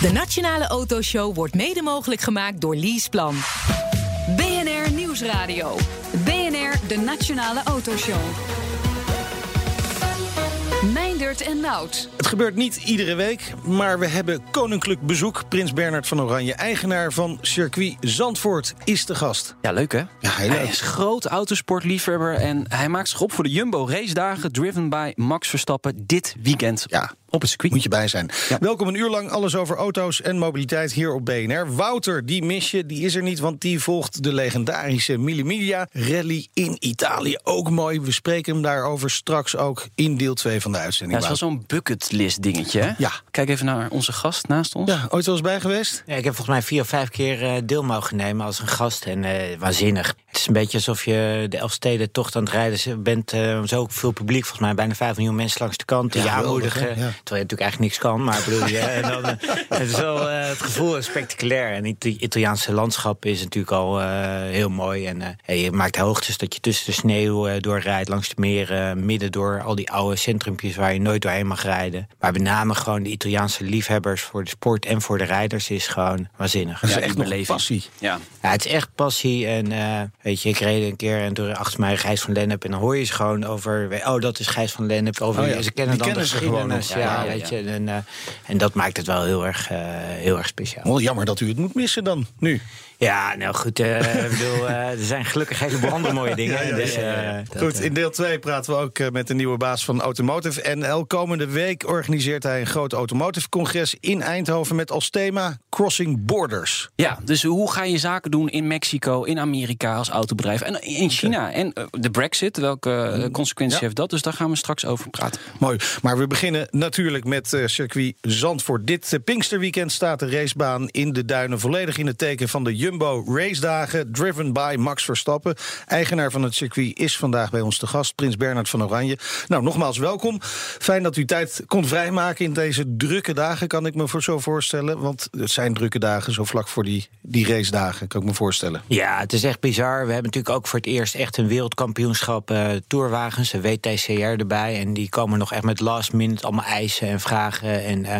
De Nationale Autoshow wordt mede mogelijk gemaakt door Leaseplan. BNR Nieuwsradio. BNR, de Nationale Autoshow. Meindert en Nout. Gebeurt niet iedere week, maar we hebben koninklijk bezoek. Prins Bernard van Oranje, eigenaar van circuit Zandvoort, is de gast. Ja, leuk hè? Ja, heel Hij leuk. is groot autosportliefhebber en hij maakt zich op voor de Jumbo race dagen driven by Max Verstappen dit weekend Ja, op het circuit. moet je bij zijn. Ja. Welkom een uur lang alles over auto's en mobiliteit hier op BNR. Wouter, die mis je, die is er niet, want die volgt de legendarische Mille Miglia Rally in Italië. Ook mooi, we spreken hem daarover straks ook in deel 2 van de Ja, uitzending. het is wel zo'n bucketlist dingetje? Ja. Kijk even naar onze gast naast ons. Ja, ooit wel eens bij geweest? Ja, ik heb volgens mij vier of vijf keer eh, deel mogen nemen als een gast. En eh, waanzinnig. Het is een beetje alsof je de Elfstedentocht aan het rijden bent. eh, zo veel publiek, volgens mij bijna vijf miljoen mensen langs de kant. Ja, aanmoedigen. Terwijl je natuurlijk eigenlijk niks kan. Maar ik bedoel, je, en dan, het is wel eh, het gevoel is spectaculair. En het Italiaanse landschap is natuurlijk al eh, heel mooi. En eh, je maakt hoogtes dat je tussen de sneeuw eh, doorrijdt, langs de meren, midden door al die oude centrumpjes waar je nooit doorheen mag rijden. Maar met name gewoon de Italiaanse liefhebbers voor de sport en voor de rijders is gewoon waanzinnig. Dat is Ja, echt beleving. passie. Ja. Ja, het is echt passie. En eh, weet je, ik reed een keer en door achter mij Gijs van Lennep. En dan hoor je ze gewoon over. Oh, dat is Gijs van Lennep. Over, Oh ja, Ze kennen die dan kennen de ze gewoon geschiedenis. nog. Ja, Ja, ja, weet ja. je. En, eh, en dat maakt het wel heel erg, eh, heel erg speciaal. Wel jammer dat u het moet missen dan, nu. Ja, nou goed. eh, ik bedoel, eh, er zijn gelukkig een heleboel andere mooie dingen. dus, eh, dat, Goed, in deel 2 praten we ook eh, met de nieuwe baas van Automotive NL. Komende week organiseert hij een groot automotive-congres in Eindhoven... met als thema Crossing Borders. ja, dus hoe ga je zaken doen in Mexico, in Amerika als autobedrijf en in China? En de Brexit, welke eh, consequenties Ja. heeft dat? Dus daar gaan we straks over praten. Mooi, maar we beginnen natuurlijk met circuit Zandvoort. Dit Pinksterweekend staat de racebaan in de duinen... volledig in het teken van de Jumbo Race Dagen... driven by Max Verstappen. Eigenaar van het circuit is vandaag bij ons te gast... Prins Bernard van Oranje. Nou, nogmaals welkom. Fijn dat u tijd kon vrijmaken in deze drukke dagen... kan ik me voor zo voorstellen. Want het zijn drukke dagen zo vlak voor die, die race dagen... kan ik me voorstellen. Ja, het is echt bizar. We hebben natuurlijk ook voor het eerst echt een wereldkampioenschap eh tourwagens, een WTCR erbij. En die komen nog echt met last minute allemaal eisen en vragen. En, eh,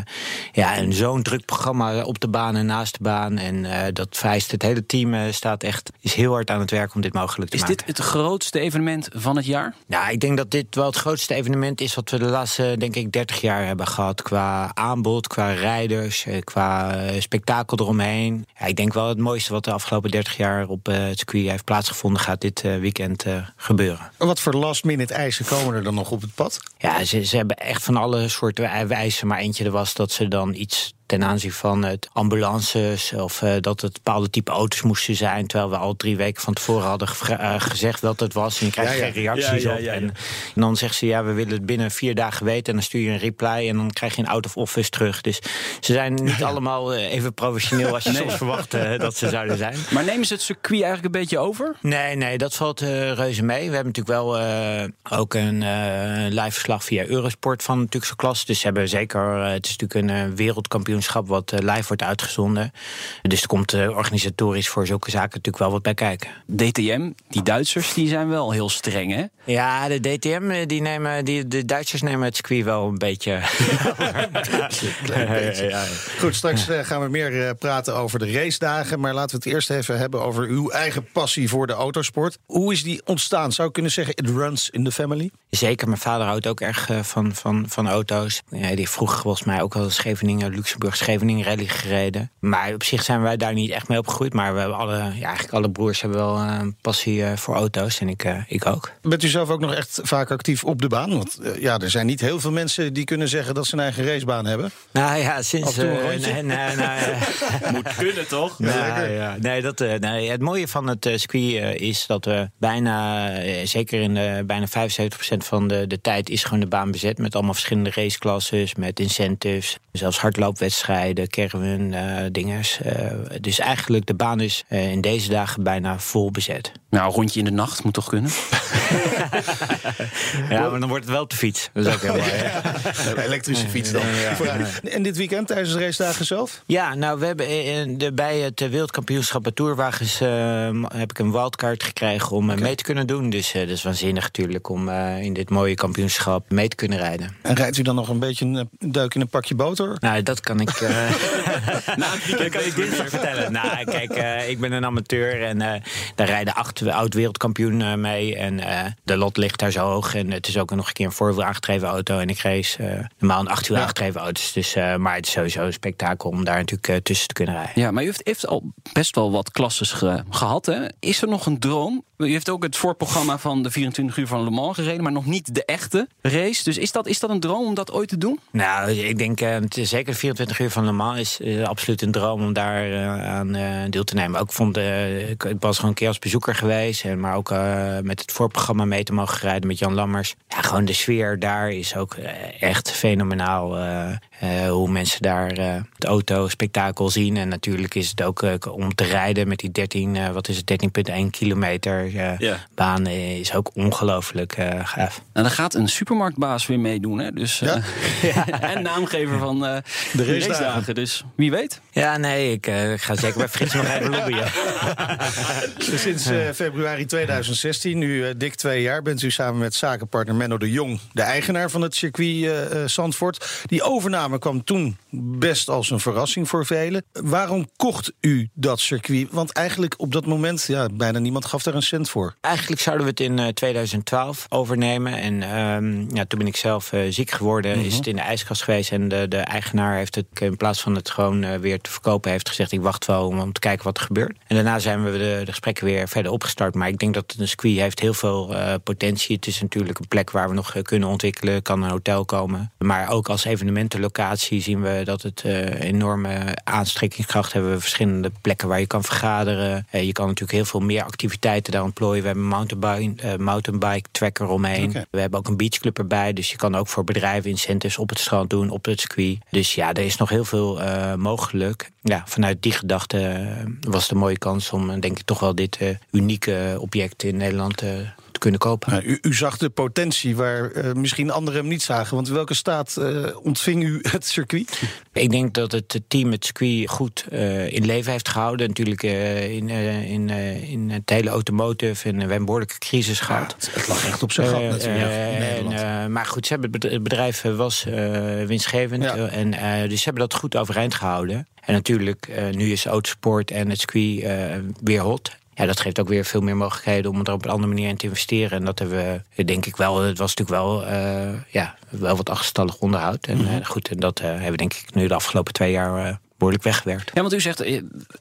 ja, en zo'n druk programma op de baan en naast de baan. En eh, dat vereist het hele team eh, staat echt, is heel hard aan het werk om dit mogelijk te Is maken. dit het grootste evenement van het jaar? Nou, ik denk dat dit wel het grootste evenement is wat we de laatste, denk ik, 30 jaar hebben gehad. Qua aanbod, qua rijders, eh, qua eh, spektakel eromheen. Ja, ik denk wel het mooiste wat de afgelopen 30 jaar op eh, het circuit heeft plaatsgevonden, gaat dit eh, weekend eh, gebeuren. Wat voor last-minute eisen komen er dan nog op het pad? Ja, ze, ze hebben echt van alle soorten wijzen. Maar eentje er was dat ze dan iets ten aanzien van het ambulances... of eh, dat het bepaalde type auto's moesten zijn... terwijl we al drie weken van tevoren hadden eh, gezegd wat het was... en je krijgt Ja, ja. geen reacties Ja, op. En, en dan zegt ze, ja, we willen het binnen vier dagen weten... en dan stuur je een reply en dan krijg je een out of office terug. Dus ze zijn niet allemaal eh, even professioneel... als je soms verwacht dat ze zouden zijn. Maar nemen ze het circuit eigenlijk een beetje over? Nee, nee, dat valt reuze mee. We hebben natuurlijk wel ook een live verslag via Eurosport van natuurlijk zo'n klas. Dus ze hebben zeker, het is natuurlijk een eh, wereldkampioenschap wat eh, live wordt uitgezonden. Dus er komt eh, organisatorisch voor zulke zaken natuurlijk wel wat bij kijken. DTM, die Duitsers, die zijn wel heel streng, hè? Ja, de DTM, eh, die nemen, die, de Duitsers nemen het circuit wel een beetje. Ja, ja. Goed, straks gaan we meer praten over de racedagen. Maar laten we het eerst even hebben over uw eigen passie voor de autosport. Hoe is die ontstaan? Zou ik kunnen zeggen, it runs in the family? Zeker, mijn vader houdt ook erg van, van, van auto's. Ja, die vroeger volgens mij ook wel Scheveningen, Luxemburg, Scheveningen rally gereden. Maar op zich zijn wij daar niet echt mee opgegroeid. Maar we hebben alle, ja, eigenlijk alle broers hebben wel eh, een passie eh, voor auto's. En ik, eh, ik ook. Bent u zelf ook nog echt vaak actief op de baan? Want eh, ja, er zijn niet heel veel mensen die kunnen zeggen dat ze een eigen racebaan hebben. Nou ja, sinds... eh, nee, nee, nee, Moet kunnen, toch? Nou, ja. Nee, dat, eh, nee, het mooie van het eh, circuit eh, is dat we bijna, eh, zeker in de, bijna 75% van de, de tijd, is gewoon de baan bezet. Met allemaal verschillende raceklasses, met incentives, zelfs hardloopwedstrijden, caravan, eh dingers. Eh, dus eigenlijk, de baan is eh, in deze dagen bijna vol bezet. Nou, een rondje in de nacht moet toch kunnen? Ja, maar dan wordt het wel op de fiets. Dat is ook heel mooi. elektrische fiets dan. En dit weekend tijdens de racedagen zelf? Ja, nou, we hebben de, bij het wereldkampioenschap bij Tourwagens eh, heb ik een wildcard gekregen om mee te kunnen doen. Dus eh, dat is waanzinnig natuurlijk om eh, in dit mooie kampioenschap mee te kunnen rijden. En rijdt u dan nog een beetje een, een duik in een pakje boter? Nou, dat kan ik ik, nou, dat kan ik dinsdag vertellen. Nou, kijk, ik ben een amateur en daar rijden acht oud-wereldkampioen mee. En de lot ligt daar zo hoog. En het is ook nog een keer een voorwiel aangedreven auto. En ik race normaal een acht uur aangedreven auto's. Dus, maar het is sowieso een spektakel om daar natuurlijk tussen te kunnen rijden. Ja, maar u heeft, heeft al best wel wat klasses gehad. Hè? Is er nog een droom? U heeft ook het voorprogramma van de 24 uur van Le Mans gereden, maar nog niet de echte race. Dus is dat, is dat een droom om dat ooit te doen? Nou, ik denk uh, zeker de 24 uur van Le Mans is uh, absoluut een droom om daar uh, aan deel te nemen. Ook vond, ik, was gewoon een keer als bezoeker geweest, maar ook met het voorprogramma mee te mogen rijden met Jan Lammers. Ja, gewoon de sfeer daar is ook echt fenomenaal. hoe mensen daar het auto-spektakel zien. En natuurlijk is het ook om te rijden met die 13, wat is het, 13,1 kilometer ja. baan is ook ongelooflijk uh, gaaf. En nou, dan gaat een supermarktbaas weer meedoen, hè? Dus, ja? Uh, en naamgever van uh, de race dagen. Dus wie weet. Ja, nee, ik ga zeker bij Frits nog even lobbyen. Sinds februari 2016, nu dik twee jaar, bent u samen met zakenpartner Menno de Jong de eigenaar van het circuit Zandvoort. Die overname kwam toen best als een verrassing voor velen. Waarom kocht u dat circuit? Want eigenlijk op dat moment, ja, bijna niemand gaf daar een cent voor? Eigenlijk zouden we het in 2012 eh, overnemen. En um, ja, toen ben ik zelf uh, ziek geworden. Is mhm. het in de ijskast geweest. En de, de eigenaar heeft het in plaats van het gewoon uh, weer te verkopen... heeft gezegd ik wacht wel om, om, te kijken wat er gebeurt. En daarna zijn we de, de gesprekken weer verder opgestart. Maar ik denk dat een circuit heeft heel veel potentie. Het is natuurlijk een plek waar we nog kunnen ontwikkelen. Kan een hotel komen. Maar ook als evenementenlocatie zien we dat het enorme aanstrekkingskracht hebben. We verschillende plekken waar je kan vergaderen. je kan natuurlijk heel veel meer activiteiten daar ontplooien. We hebben een mountainbike, uh, mountainbike tracker omheen. We hebben ook een beachclub erbij. Dus je kan ook voor bedrijven incentives op het strand doen, op het circuit. Dus ja, er is nog heel veel uh, mogelijk. Ja, vanuit die gedachte uh, was het een mooie kans om, denk ik, toch wel dit unieke object in Nederland te kunnen kopen. Nou, u, u, zag de potentie waar uh, misschien anderen hem niet zagen. Want in welke staat uh, ontving u het circuit? Ik denk dat het team het circuit goed uh, in leven heeft gehouden. Natuurlijk in, in, in het hele automotive en we hebben een behoorlijke crisis gehad. Ja, het, lag echt op zijn gat natuurlijk. maar goed, ze hebben, het bedrijf was winstgevend. Ja. en, dus ze hebben dat goed overeind gehouden. En natuurlijk, nu is autosport en het circuit weer hot ja, dat geeft ook weer veel meer mogelijkheden om er op een andere manier in te investeren. En dat hebben we, denk ik wel, het was natuurlijk wel, uh, ja, wel wat achterstallig onderhoud. En uh, goed, en dat uh, hebben we denk ik nu de afgelopen twee jaar behoorlijk weggewerkt. Ja, want u zegt,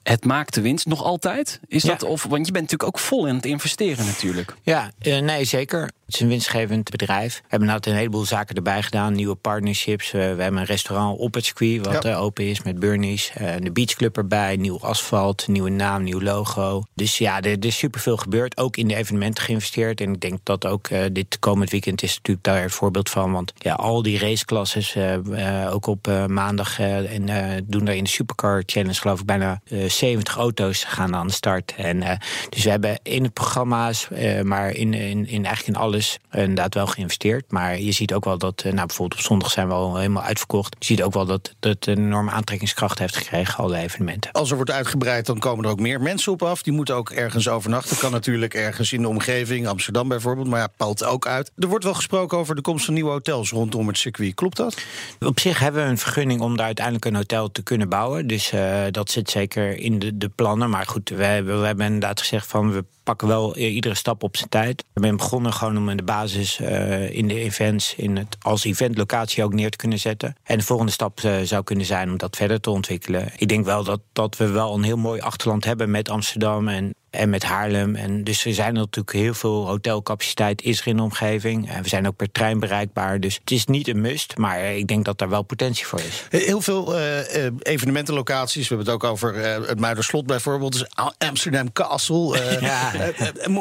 het maakt de winst nog altijd. Is dat, of, want je bent natuurlijk ook vol in het investeren natuurlijk. Ja, nee, zeker. Het is een winstgevend bedrijf. We hebben nou een heleboel zaken erbij gedaan. Nieuwe partnerships. we hebben een restaurant op het circuit wat ja. open is met Burnies. Uh, de beachclub erbij. Nieuw asfalt, nieuwe naam, nieuw logo. Dus ja, er, er is superveel gebeurd. Ook in de evenementen geïnvesteerd. En ik denk dat ook uh, dit komend weekend is natuurlijk daar een voorbeeld van. Want ja, al die raceklasses, uh, ook op maandag en doen daar in de Supercar Challenge geloof ik bijna 70 auto's gaan aan de start. En dus we hebben in het programma's, maar in, in, in eigenlijk in alle alles inderdaad wel geïnvesteerd. Maar je ziet ook wel dat, eh, nou, bijvoorbeeld op zondag zijn we al helemaal uitverkocht. Je ziet ook wel dat het een enorme aantrekkingskracht heeft gekregen, alle evenementen. Als er wordt uitgebreid, dan komen er ook meer mensen op af. Die moeten ook ergens overnachten. Kan natuurlijk ergens in de omgeving, Amsterdam bijvoorbeeld. Maar ja, palt ook uit. Er wordt wel gesproken over de komst van nieuwe hotels rondom het circuit. Klopt dat? Op zich hebben we een vergunning om daar uiteindelijk een hotel te kunnen bouwen. Dus uh, dat zit zeker in de, de plannen. Maar goed, we hebben, we hebben inderdaad gezegd van we pakken wel iedere stap op zijn tijd. We zijn begonnen gewoon om in de basis uh, in de events in het, als eventlocatie ook neer te kunnen zetten. En de volgende stap uh, zou kunnen zijn om dat verder te ontwikkelen. Ik denk wel dat, dat we wel een heel mooi achterland hebben met Amsterdam en en met Haarlem. En dus er zijn natuurlijk heel veel hotelcapaciteit is er in de omgeving. En we zijn ook per trein bereikbaar. Dus het is niet een must, maar ik denk dat daar wel potentie voor is. Heel veel uh, evenementenlocaties. We hebben het ook over uh, het Muiderslot bijvoorbeeld. Dus Amsterdam Castle. ja.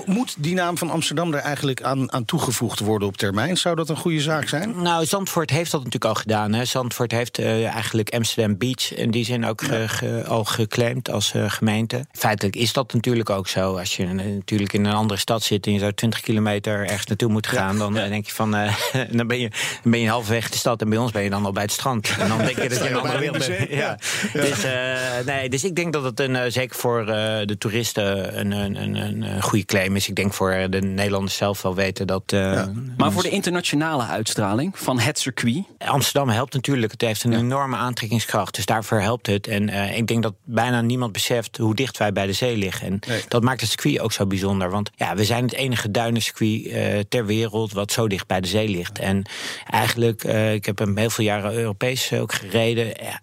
moet die naam van Amsterdam er eigenlijk aan, aan toegevoegd worden op termijn? Zou dat een goede zaak zijn? Nou, Zandvoort heeft dat natuurlijk al gedaan. Hè. Zandvoort heeft eigenlijk Amsterdam Beach in die zin ook ge, ge, al geclaimd als gemeente. Feitelijk is dat natuurlijk ook ook zo. Als je natuurlijk in een andere stad zit en je zou 20 kilometer ergens naartoe moet gaan, dan eh, denk je van, eh, dan, ben je, dan ben je halverwege de stad en bij ons ben je dan al bij het strand. En dan denk je dat je een andere wereld bent. Ja. Dus, eh, nee, dus ik denk dat het een, eh, zeker voor eh, de toeristen een, een, een, een, een goede claim is. Ik denk voor de Nederlanders zelf wel weten dat. eh, Maar voor de internationale uitstraling van het circuit. Amsterdam helpt natuurlijk. Het heeft een enorme aantrekkingskracht. Dus daarvoor helpt het. En eh, ik denk dat bijna niemand beseft hoe dicht wij bij de zee liggen. En Nee. Dat maakt het circuit ook zo bijzonder. Want ja, we zijn het enige duinencircuit eh, ter wereld wat zo dicht bij de zee ligt. En eigenlijk, eh, ik heb hem heel veel jaren Europees ook gereden. Ja,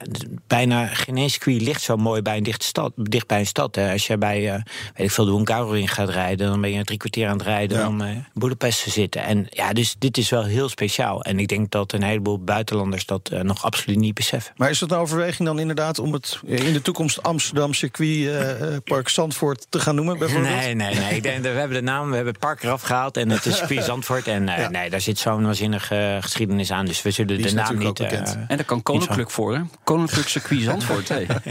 bijna geen één circuit ligt zo mooi bij een dichte stad, dicht bij een stad. Hè. Als je bij eh, weet ik veel, de Hungaroring gaat rijden, dan ben je drie kwartier aan het rijden Ja. om eh, in Boedapest te zitten. En ja, dus dit is wel heel speciaal. En ik denk dat een heleboel buitenlanders dat eh, nog absoluut niet beseffen. Maar is dat een overweging dan inderdaad om het eh, in de toekomst Amsterdam Circuit eh, eh, Park Zandvoort te gaan noemen? Bijvoorbeeld? Nee, nee, nee. Ik denk, we hebben de naam, we hebben het park eraf gehaald en het is circuit Zandvoort. En eh, Ja. nee, daar zit zo'n waanzinnige geschiedenis aan. Dus we zullen de naam niet... eh, En daar kan Koninklijk voor, hè? Koninklijk Circuit Zandvoort. Hey. dat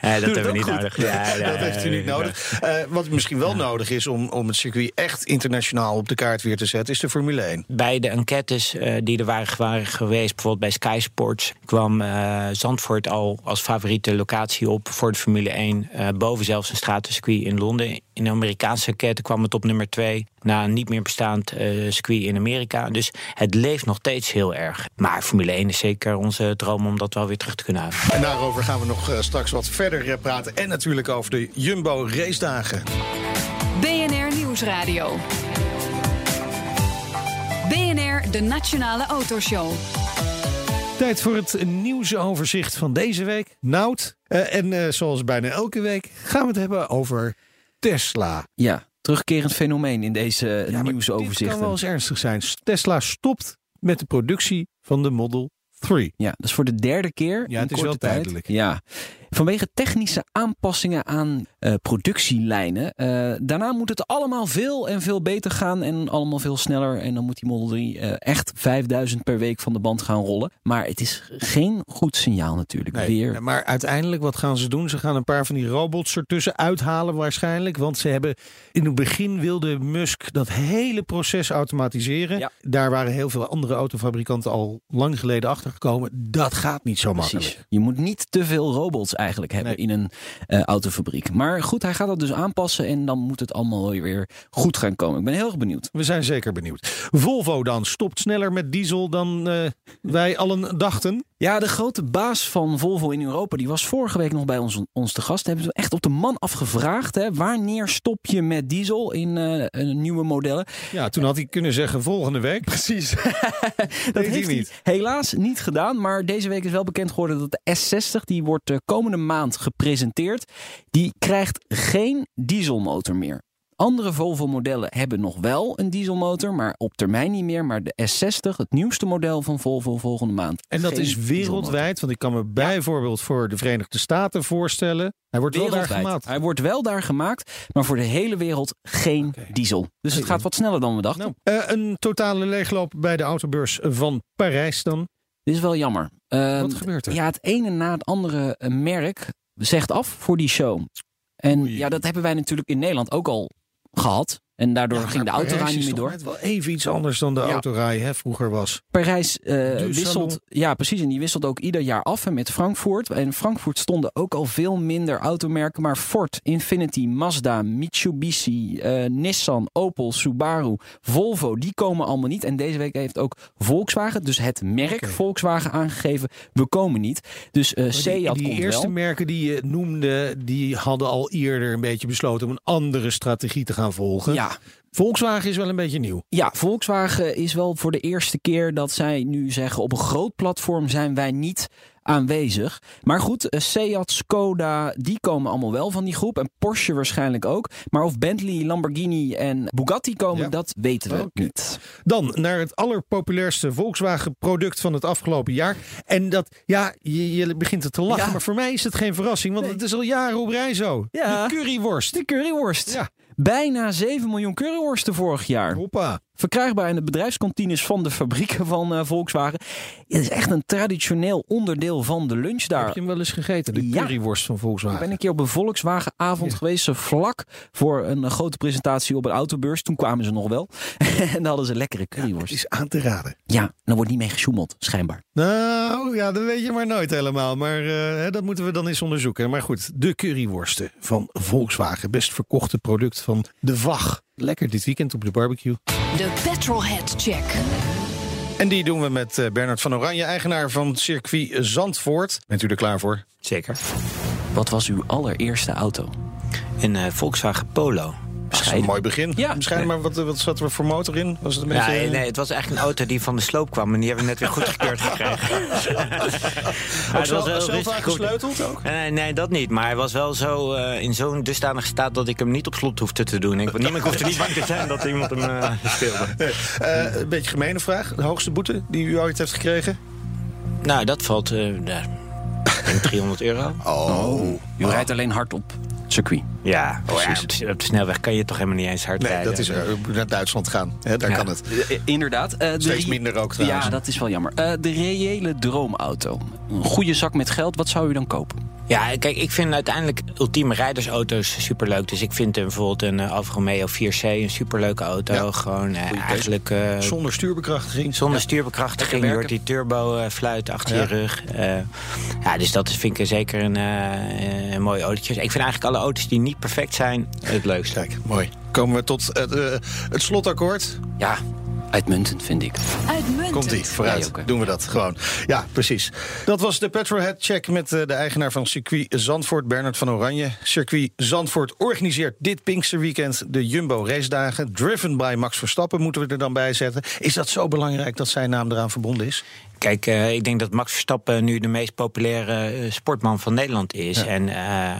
hebben we niet goed. nodig. Ja, ja, dat heeft u niet nodig. Eh, wat misschien wel nodig is om, om het circuit echt internationaal op de kaart weer te zetten, is de Formule 1. Bij de enquêtes eh, die er waren, waren geweest, bijvoorbeeld bij Sky Sports, kwam eh, Zandvoort al als favoriete locatie op voor de Formule 1. eh, boven zelfs een stratencircuit in Londen. In de Amerikaanse enquête kwam het op nummer 2 na een niet meer bestaand eh, circuit in Amerika. Dus het leeft nog steeds heel erg. Maar Formule 1 is zeker onze droom om dat wel weer terug te kunnen halen. En daarover gaan we nog eh, straks wat verder eh, praten. En natuurlijk over de Jumbo racedagen. BNR Nieuwsradio. BNR, de Nationale Autoshow. Tijd voor het nieuwsoverzicht van deze week. Nout. Eh, en eh, zoals bijna elke week gaan we het hebben over Tesla. Ja, terugkerend fenomeen in deze Ja, maar Dit kan nieuwsoverzichten. wel eens ernstig zijn. Tesla stopt met de productie van de Model 3. Ja, dat is voor de derde keer. Ja, in het is wel tijd. tijdelijk. Ja. Vanwege technische aanpassingen aan eh, productielijnen. Eh, daarna moet het allemaal veel en veel beter gaan. En allemaal veel sneller. En dan moet die Model 3 eh, echt 5000 per week van de band gaan rollen. Maar het is geen goed signaal natuurlijk. Weer. Maar uiteindelijk, wat gaan ze doen? Ze gaan een paar van die robots ertussen uithalen waarschijnlijk. Want ze hebben in het begin wilde Musk dat hele proces automatiseren. Ja. Daar waren heel veel andere autofabrikanten al lang geleden achter gekomen. Dat gaat niet zo makkelijk. Je moet niet te veel robots eigenlijk hebben Nee. in een eh, autofabriek. Maar goed, hij gaat dat dus aanpassen. En dan moet het allemaal weer goed gaan komen. Ik ben heel erg benieuwd. We zijn zeker benieuwd. Volvo dan stopt sneller met diesel dan eh, wij allen dachten. Ja, de grote baas van Volvo in Europa, die was vorige week nog bij ons, ons te gast. Hebben ze echt op de man afgevraagd. Hè, wanneer stop je met diesel in eh, nieuwe modellen? Ja, toen had hij kunnen zeggen volgende week. Precies. Dat heeft hij niet. helaas niet gedaan. Maar deze week is wel bekend geworden dat de S60, die wordt de komende maand gepresenteerd. Die krijgt geen dieselmotor meer. Andere Volvo-modellen hebben nog wel een dieselmotor, maar op termijn niet meer. Maar de S60, het nieuwste model van Volvo volgende maand. En dat is wereldwijd. Want ik kan me bijvoorbeeld voor de Verenigde Staten voorstellen. Hij wordt wel daar gemaakt. Hij wordt wel daar gemaakt, maar voor de hele wereld geen diesel. Dus het gaat wat sneller dan we dachten. Nou, eh, een totale leegloop bij de autobeurs van Parijs dan. Dit is wel jammer. Ehm, Wat gebeurt er? Ja, het ene na het andere eh, merk zegt af voor die show. En Oei. ja, dat hebben wij natuurlijk in Nederland ook al gehad. En daardoor Ja, ging de autorij Parijs niet meer door. net wel even iets anders dan de Ja. autorij hè, vroeger was. Parijs salon. wisselt, ja precies, en die wisselt ook ieder jaar af hè, met Frankfurt. En in Frankfurt stonden ook al veel minder automerken, maar Ford, Infiniti, Mazda, Mitsubishi, eh, Nissan, Opel, Subaru, Volvo, die komen allemaal niet. En deze week heeft ook Volkswagen, dus het merk. Volkswagen aangegeven, we komen niet. Dus eh Maar die, Seat die komt eerste wel. merken die je noemde, die hadden al eerder een beetje besloten om een andere strategie te gaan volgen. Ja, Volkswagen is wel een beetje nieuw. Ja, Volkswagen is wel voor de eerste keer dat zij nu zeggen op een groot platform zijn wij niet aanwezig. Maar goed, eh, Seat, Skoda, die komen allemaal wel van die groep. En Porsche waarschijnlijk ook. Maar of Bentley, Lamborghini en Bugatti komen, Ja. dat weten we niet. Dan naar het allerpopulairste Volkswagen product van het afgelopen jaar. En dat, ja, je, je begint er te lachen, Ja. maar voor mij is het geen verrassing, want het is al jaren op rij zo. Ja. De curryworst. De curryworst. Ja. Bijna 7 miljoen curryworsten vorig jaar. Hoppa. Verkrijgbaar in de bedrijfskantines van de fabrieken van eh, Volkswagen. Het is echt een traditioneel onderdeel van de lunch daar. Heb je hem wel eens gegeten? De Ja. currywurst van Ik Volkswagen. ben een keer op een Volkswagenavond Ja. geweest, vlak voor een eh, grote presentatie op een autobeurs. Toen kwamen ze nog wel. en dan hadden ze lekkere Het currywurst. is aan te raden. Ja, dan wordt niet mee gesjoemeld, schijnbaar. Nou, ja, dat weet je maar nooit helemaal. Maar eh, dat moeten we dan eens onderzoeken. Maar goed, de curryworsten van Volkswagen. Best verkochte product van de VAG. Lekker dit weekend op de barbecue. De Petrolhead Check. En die doen we met eh, Bernard van Oranje, eigenaar van circuit Zandvoort. Bent u er klaar voor? Zeker. Wat was uw allereerste auto? Een eh, Volkswagen Polo. Dat is een mooi begin. Ja. Bescheiden, maar wat, wat zat er voor motor in? Was het een beetje... Ja, nee, het was eigenlijk een auto die van de sloop kwam. En die hebben we net weer goedgekeurd gekregen. Ook het was wel zo rustig vaak goed. gesleuteld ook? Nee, nee, dat niet. Maar hij was wel zo eh, in zo'n dusdanige staat dat ik hem niet op slot hoefde te doen. Ik, niemand hoefde niet bang te zijn dat iemand hem eh, speelde. Eh, een beetje gemene vraag. De hoogste boete die u ooit heeft gekregen? Nou, dat valt eh, ja, ik denk 300 euro. Oh. U rijdt alleen hard op circuit. Ja, oh, ja op, de, op de snelweg kan je toch helemaal niet eens hard Nee, rijden. dat is er. naar Duitsland gaan. Hè, daar Ja. kan het. Eh, inderdaad. Eh, de Steeds minder ook trouwens. Ja, dat is wel jammer. Eh, de reële droomauto. Een goede zak met geld, wat zou u dan kopen? Ja, kijk, ik vind uiteindelijk ultieme rijdersauto's superleuk. Dus ik vind eh, bijvoorbeeld een eh, Alfa Romeo 4C een superleuke auto. Ja. Gewoon eh, eigenlijk... eh, Zonder stuurbekrachtiging. Zonder stuurbekrachtiging, je hoort die turbo eh, fluit achter Ja. je rug. Eh, ja, dus dat vind ik zeker een, eh, een mooi autootje. Ik vind eigenlijk alle auto's die niet perfect zijn het leukste. Kijk, mooi. Komen we tot het, eh, het slotakkoord. Ja, uitmuntend vind ik. Uitmuntend. Komt ie, vooruit. Doen we dat gewoon. Ja, precies. Dat was de Petrolhead Check met eh, de eigenaar van circuit Zandvoort, Bernard van Oranje. Circuit Zandvoort organiseert dit Pinksterweekend de Jumbo Race Dagen. Driven by Max Verstappen moeten we er dan bij zetten. Is dat zo belangrijk dat zijn naam eraan verbonden is? Kijk, eh, ik denk dat Max Verstappen nu de meest populaire eh, sportman van Nederland is. En eh,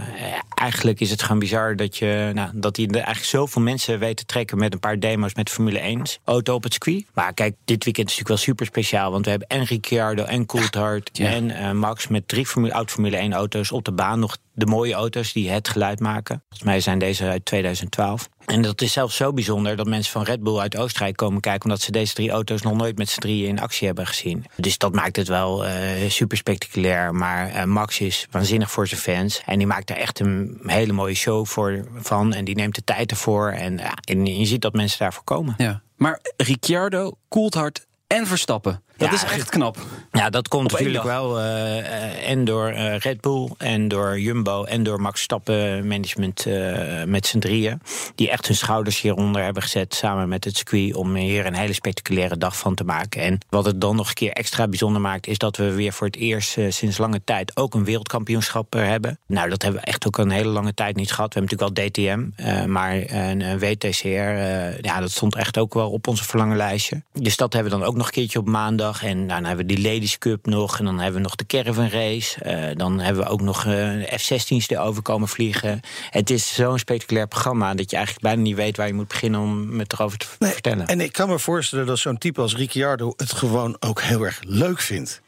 eigenlijk is het gewoon bizar dat, je, nou, dat hij eigenlijk zoveel mensen weet te trekken met een paar demo's met Formule 1 auto op het circuit. Maar kijk, dit weekend is natuurlijk wel super speciaal. Want we hebben en Ricciardo en Coulthard Ja. en Max met drie Formule, oud Formule 1 auto's op de baan. Nog de mooie auto's die het geluid maken. Volgens mij zijn deze uit 2012. En dat is zelfs zo bijzonder dat mensen van Red Bull uit Oostenrijk komen kijken. omdat ze deze drie auto's nog nooit met z'n drieën in actie hebben gezien. Dus dat maakt het wel eh, super spectaculair. Maar eh, Max is waanzinnig voor zijn fans. En die maakt er echt een hele mooie show voor, van. En die neemt de tijd ervoor. En, ja, en je ziet dat mensen daarvoor komen. Ja. Maar Ricciardo, Coulthard en Verstappen. Dat Ja, is echt knap. Ja, dat komt Op natuurlijk wel eh, en door eh, Red Bull en door Jumbo en door Max Stappen management eh, met z'n drieën. Die echt hun schouders hieronder hebben gezet samen met het circuit om hier een hele spectaculaire dag van te maken. En wat het dan nog een keer extra bijzonder maakt, is dat we weer voor het eerst sinds lange tijd ook een wereldkampioenschap hebben. Nou, dat hebben we echt ook een hele lange tijd niet gehad. We hebben natuurlijk wel DTM, maar een, een WTCR, ja, dat stond echt ook wel op onze verlangenlijstje. Dus dat hebben we dan ook nog een keertje op maandag. En dan hebben we die Ladies Cup nog. En dan hebben we nog de Caravan Race. Eh, dan hebben we ook nog eh F-16's die over komen vliegen. Het is zo'n spectaculair programma dat je eigenlijk bijna niet weet waar je moet beginnen om het erover te Nee, vertellen. En ik kan me voorstellen dat zo'n type als Ricciardo het gewoon ook heel erg leuk vindt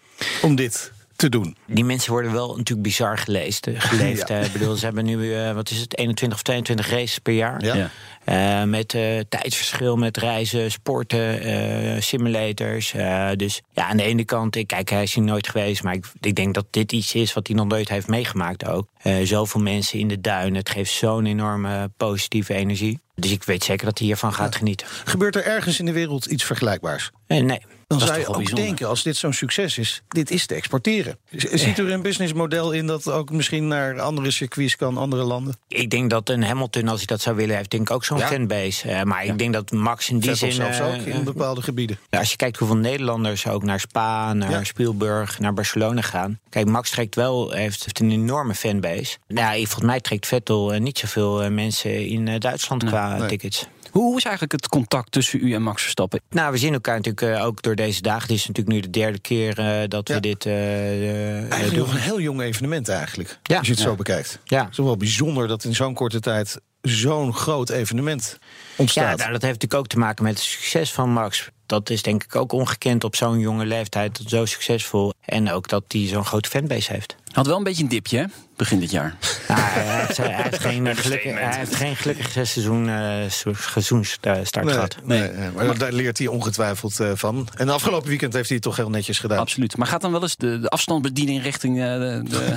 om dit te doen. Die mensen worden wel natuurlijk bizar geleefd. eh, geleefd Ja. hè. Ik bedoel, ze hebben nu, eh, wat is het, 21 of 22 races per jaar. Ja. Ja. Eh, met eh, tijdsverschil, met reizen, sporten, eh, simulators. Eh, dus ja, aan de ene kant, ik, kijk, hij is hier nooit geweest. Maar ik, ik denk dat dit iets is wat hij nog nooit heeft meegemaakt ook. Eh, zoveel mensen in de duinen. Het geeft zo'n enorme positieve energie. Dus ik weet zeker dat hij hiervan gaat genieten. Gebeurt er ergens in de wereld iets vergelijkbaars? Eh, nee. Dan zou je ook bijzonder. denken, als dit zo'n succes is, dit is te exporteren. Ziet u er een businessmodel in dat ook misschien naar andere circuits kan, andere landen? Ik denk dat een Hamilton, als hij dat zou willen, heeft denk ik ook zo'n Ja. fanbase. Eh, maar ik denk dat Max in die Vettel zin... zelfs eh, ook in bepaalde gebieden. Als je kijkt hoeveel Nederlanders ook naar Spa, naar Ja. Spielberg, naar Barcelona gaan. Kijk, Max trekt wel, heeft, heeft een enorme fanbase. Nou, volgens mij trekt Vettel eh, niet zoveel eh, mensen in eh, Duitsland qua nee. tickets. Hoe is eigenlijk het contact tussen u en Max Verstappen? Nou, we zien elkaar natuurlijk eh, ook door deze dagen. Dit is natuurlijk nu de derde keer eh, dat Ja. we dit eh, Eigenlijk doen. nog een heel jong evenement eigenlijk, Ja. als je het zo Ja. bekijkt. Ja. Het is wel bijzonder dat in zo'n korte tijd zo'n groot evenement Ja, ontstaat. nou, dat heeft natuurlijk ook te maken met het succes van Max. Dat is denk ik ook ongekend op zo'n jonge leeftijd. Zo succesvol. En ook dat hij zo'n grote fanbase heeft. Had wel een beetje een dipje, hè? Begin dit jaar. Hij, heeft, hij heeft geen gelukkig, hij heeft geen gelukkig seizoen, eh, seizoensstart Nee, gehad. nee, nee, maar daar leert hij ongetwijfeld eh, van. En afgelopen weekend heeft hij het toch heel netjes gedaan. Absoluut. Maar gaat dan wel eens de, de afstandsbediening richting, eh, de, de,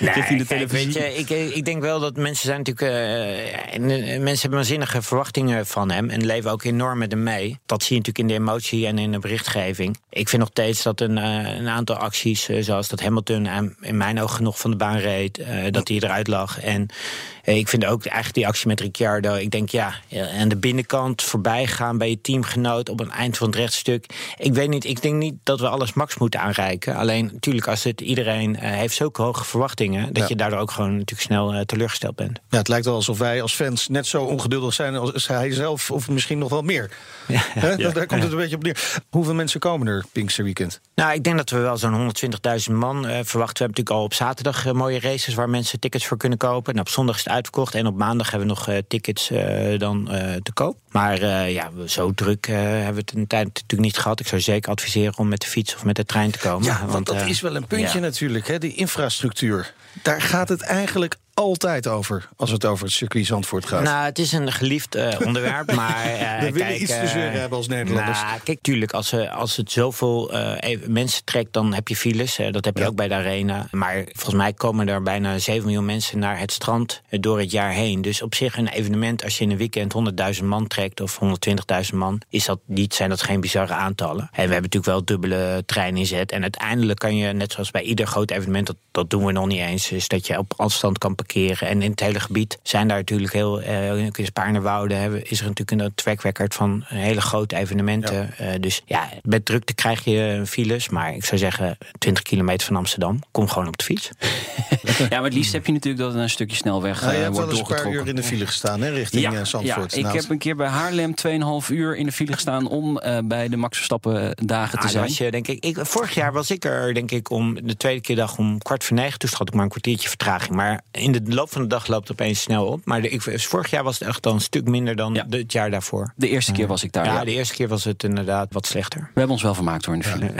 richting de kijk, televisie? weet je, ik, ik denk wel dat mensen zijn natuurlijk. en, mensen hebben waanzinnige verwachtingen van hem. En leven ook enorm met hem mee. Dat zie je natuurlijk in de emotie en in de berichtgeving. Ik vind nog steeds dat een, eh, een aantal acties, zoals dat Hamilton in mijn ogen nog van de baan reed, eh, dat hij eruit lag. En ik vind ook eigenlijk die actie met Ricciardo. Ik denk ja, eh, aan de binnenkant voorbij gaan bij je teamgenoot op een eind van het rechtstuk. Ik weet niet, ik denk niet dat we alles max moeten aanreiken. Alleen natuurlijk, als het iedereen eh, heeft zulke hoge verwachtingen, dat Ja. je daardoor ook gewoon natuurlijk snel eh, teleurgesteld bent. Ja, het lijkt wel alsof wij als fans net zo ongeduldig zijn als hij zelf, of misschien nog wel meer. Daar- Daar komt het een beetje op neer. Hoeveel mensen komen er Pinksterweekend? Nou, ik denk dat we wel zo'n 120.000 man eh, verwachten. We hebben natuurlijk al op zaterdag eh, mooie races waar mensen tickets voor kunnen kopen. En op zondag is het uitverkocht. En op maandag hebben we nog eh, tickets eh, dan eh, te koop. Maar ja, zo druk hebben we het een tijd natuurlijk niet gehad. Ik zou zeker adviseren om met de fiets of met de trein te komen. Ja, want dat is wel een puntje ja. natuurlijk, hè, die infrastructuur. Daar gaat het eigenlijk altijd over, als het over het circuit Zandvoort gaat. Nou, het is een geliefd eh, onderwerp, maar... eh, We willen kijk, iets te eh, zeuren hebben als Nederlanders. Nou, kijk, tuurlijk, als, als het zoveel mensen trekt, dan heb je files. dat heb je Ja. ook bij de Arena. Maar volgens mij komen er bijna 7 miljoen mensen naar het strand door het jaar heen. Dus op zich een evenement, als je in een weekend 100.000 man trekt... of 120.000 man, is dat niet, zijn dat geen bizarre aantallen. En we hebben natuurlijk wel dubbele trein inzet. En uiteindelijk kan je, net zoals bij ieder groot evenement... dat, dat doen we nog niet eens, is dat je op afstand kan parkeren. En in het hele gebied zijn daar natuurlijk heel... eh in Spaarnwoude hebben, is er natuurlijk een track record van hele grote evenementen. Eh, dus ja, met drukte krijg je files. Maar ik zou zeggen, 20 kilometer van Amsterdam, kom gewoon op de fiets. Ja, maar het liefst heb je natuurlijk dat er een stukje snelweg Nou, je eh, hebt wordt eens een paar doorgetrokken. uur in de file gestaan, hè, richting ja, eh, Zandvoort. ja, ik Nou, heb een keer bij Haarlem 2,5 uur in de file gestaan om eh, bij de Max Verstappen dagen te Ah, zijn. als je, denk ik, ik, vorig jaar was ik er, denk ik, om de tweede keer dag om kwart voor negen. Toen had ik maar een kwartiertje vertraging. Maar in de loop van de dag loopt opeens snel op. Maar de, ik, vorig jaar was het echt al een stuk minder dan Ja. de- het jaar daarvoor. De eerste keer was ik daar. Ja, ja. de eerste keer was het inderdaad wat slechter. We hebben ons wel vermaakt hoor in de file.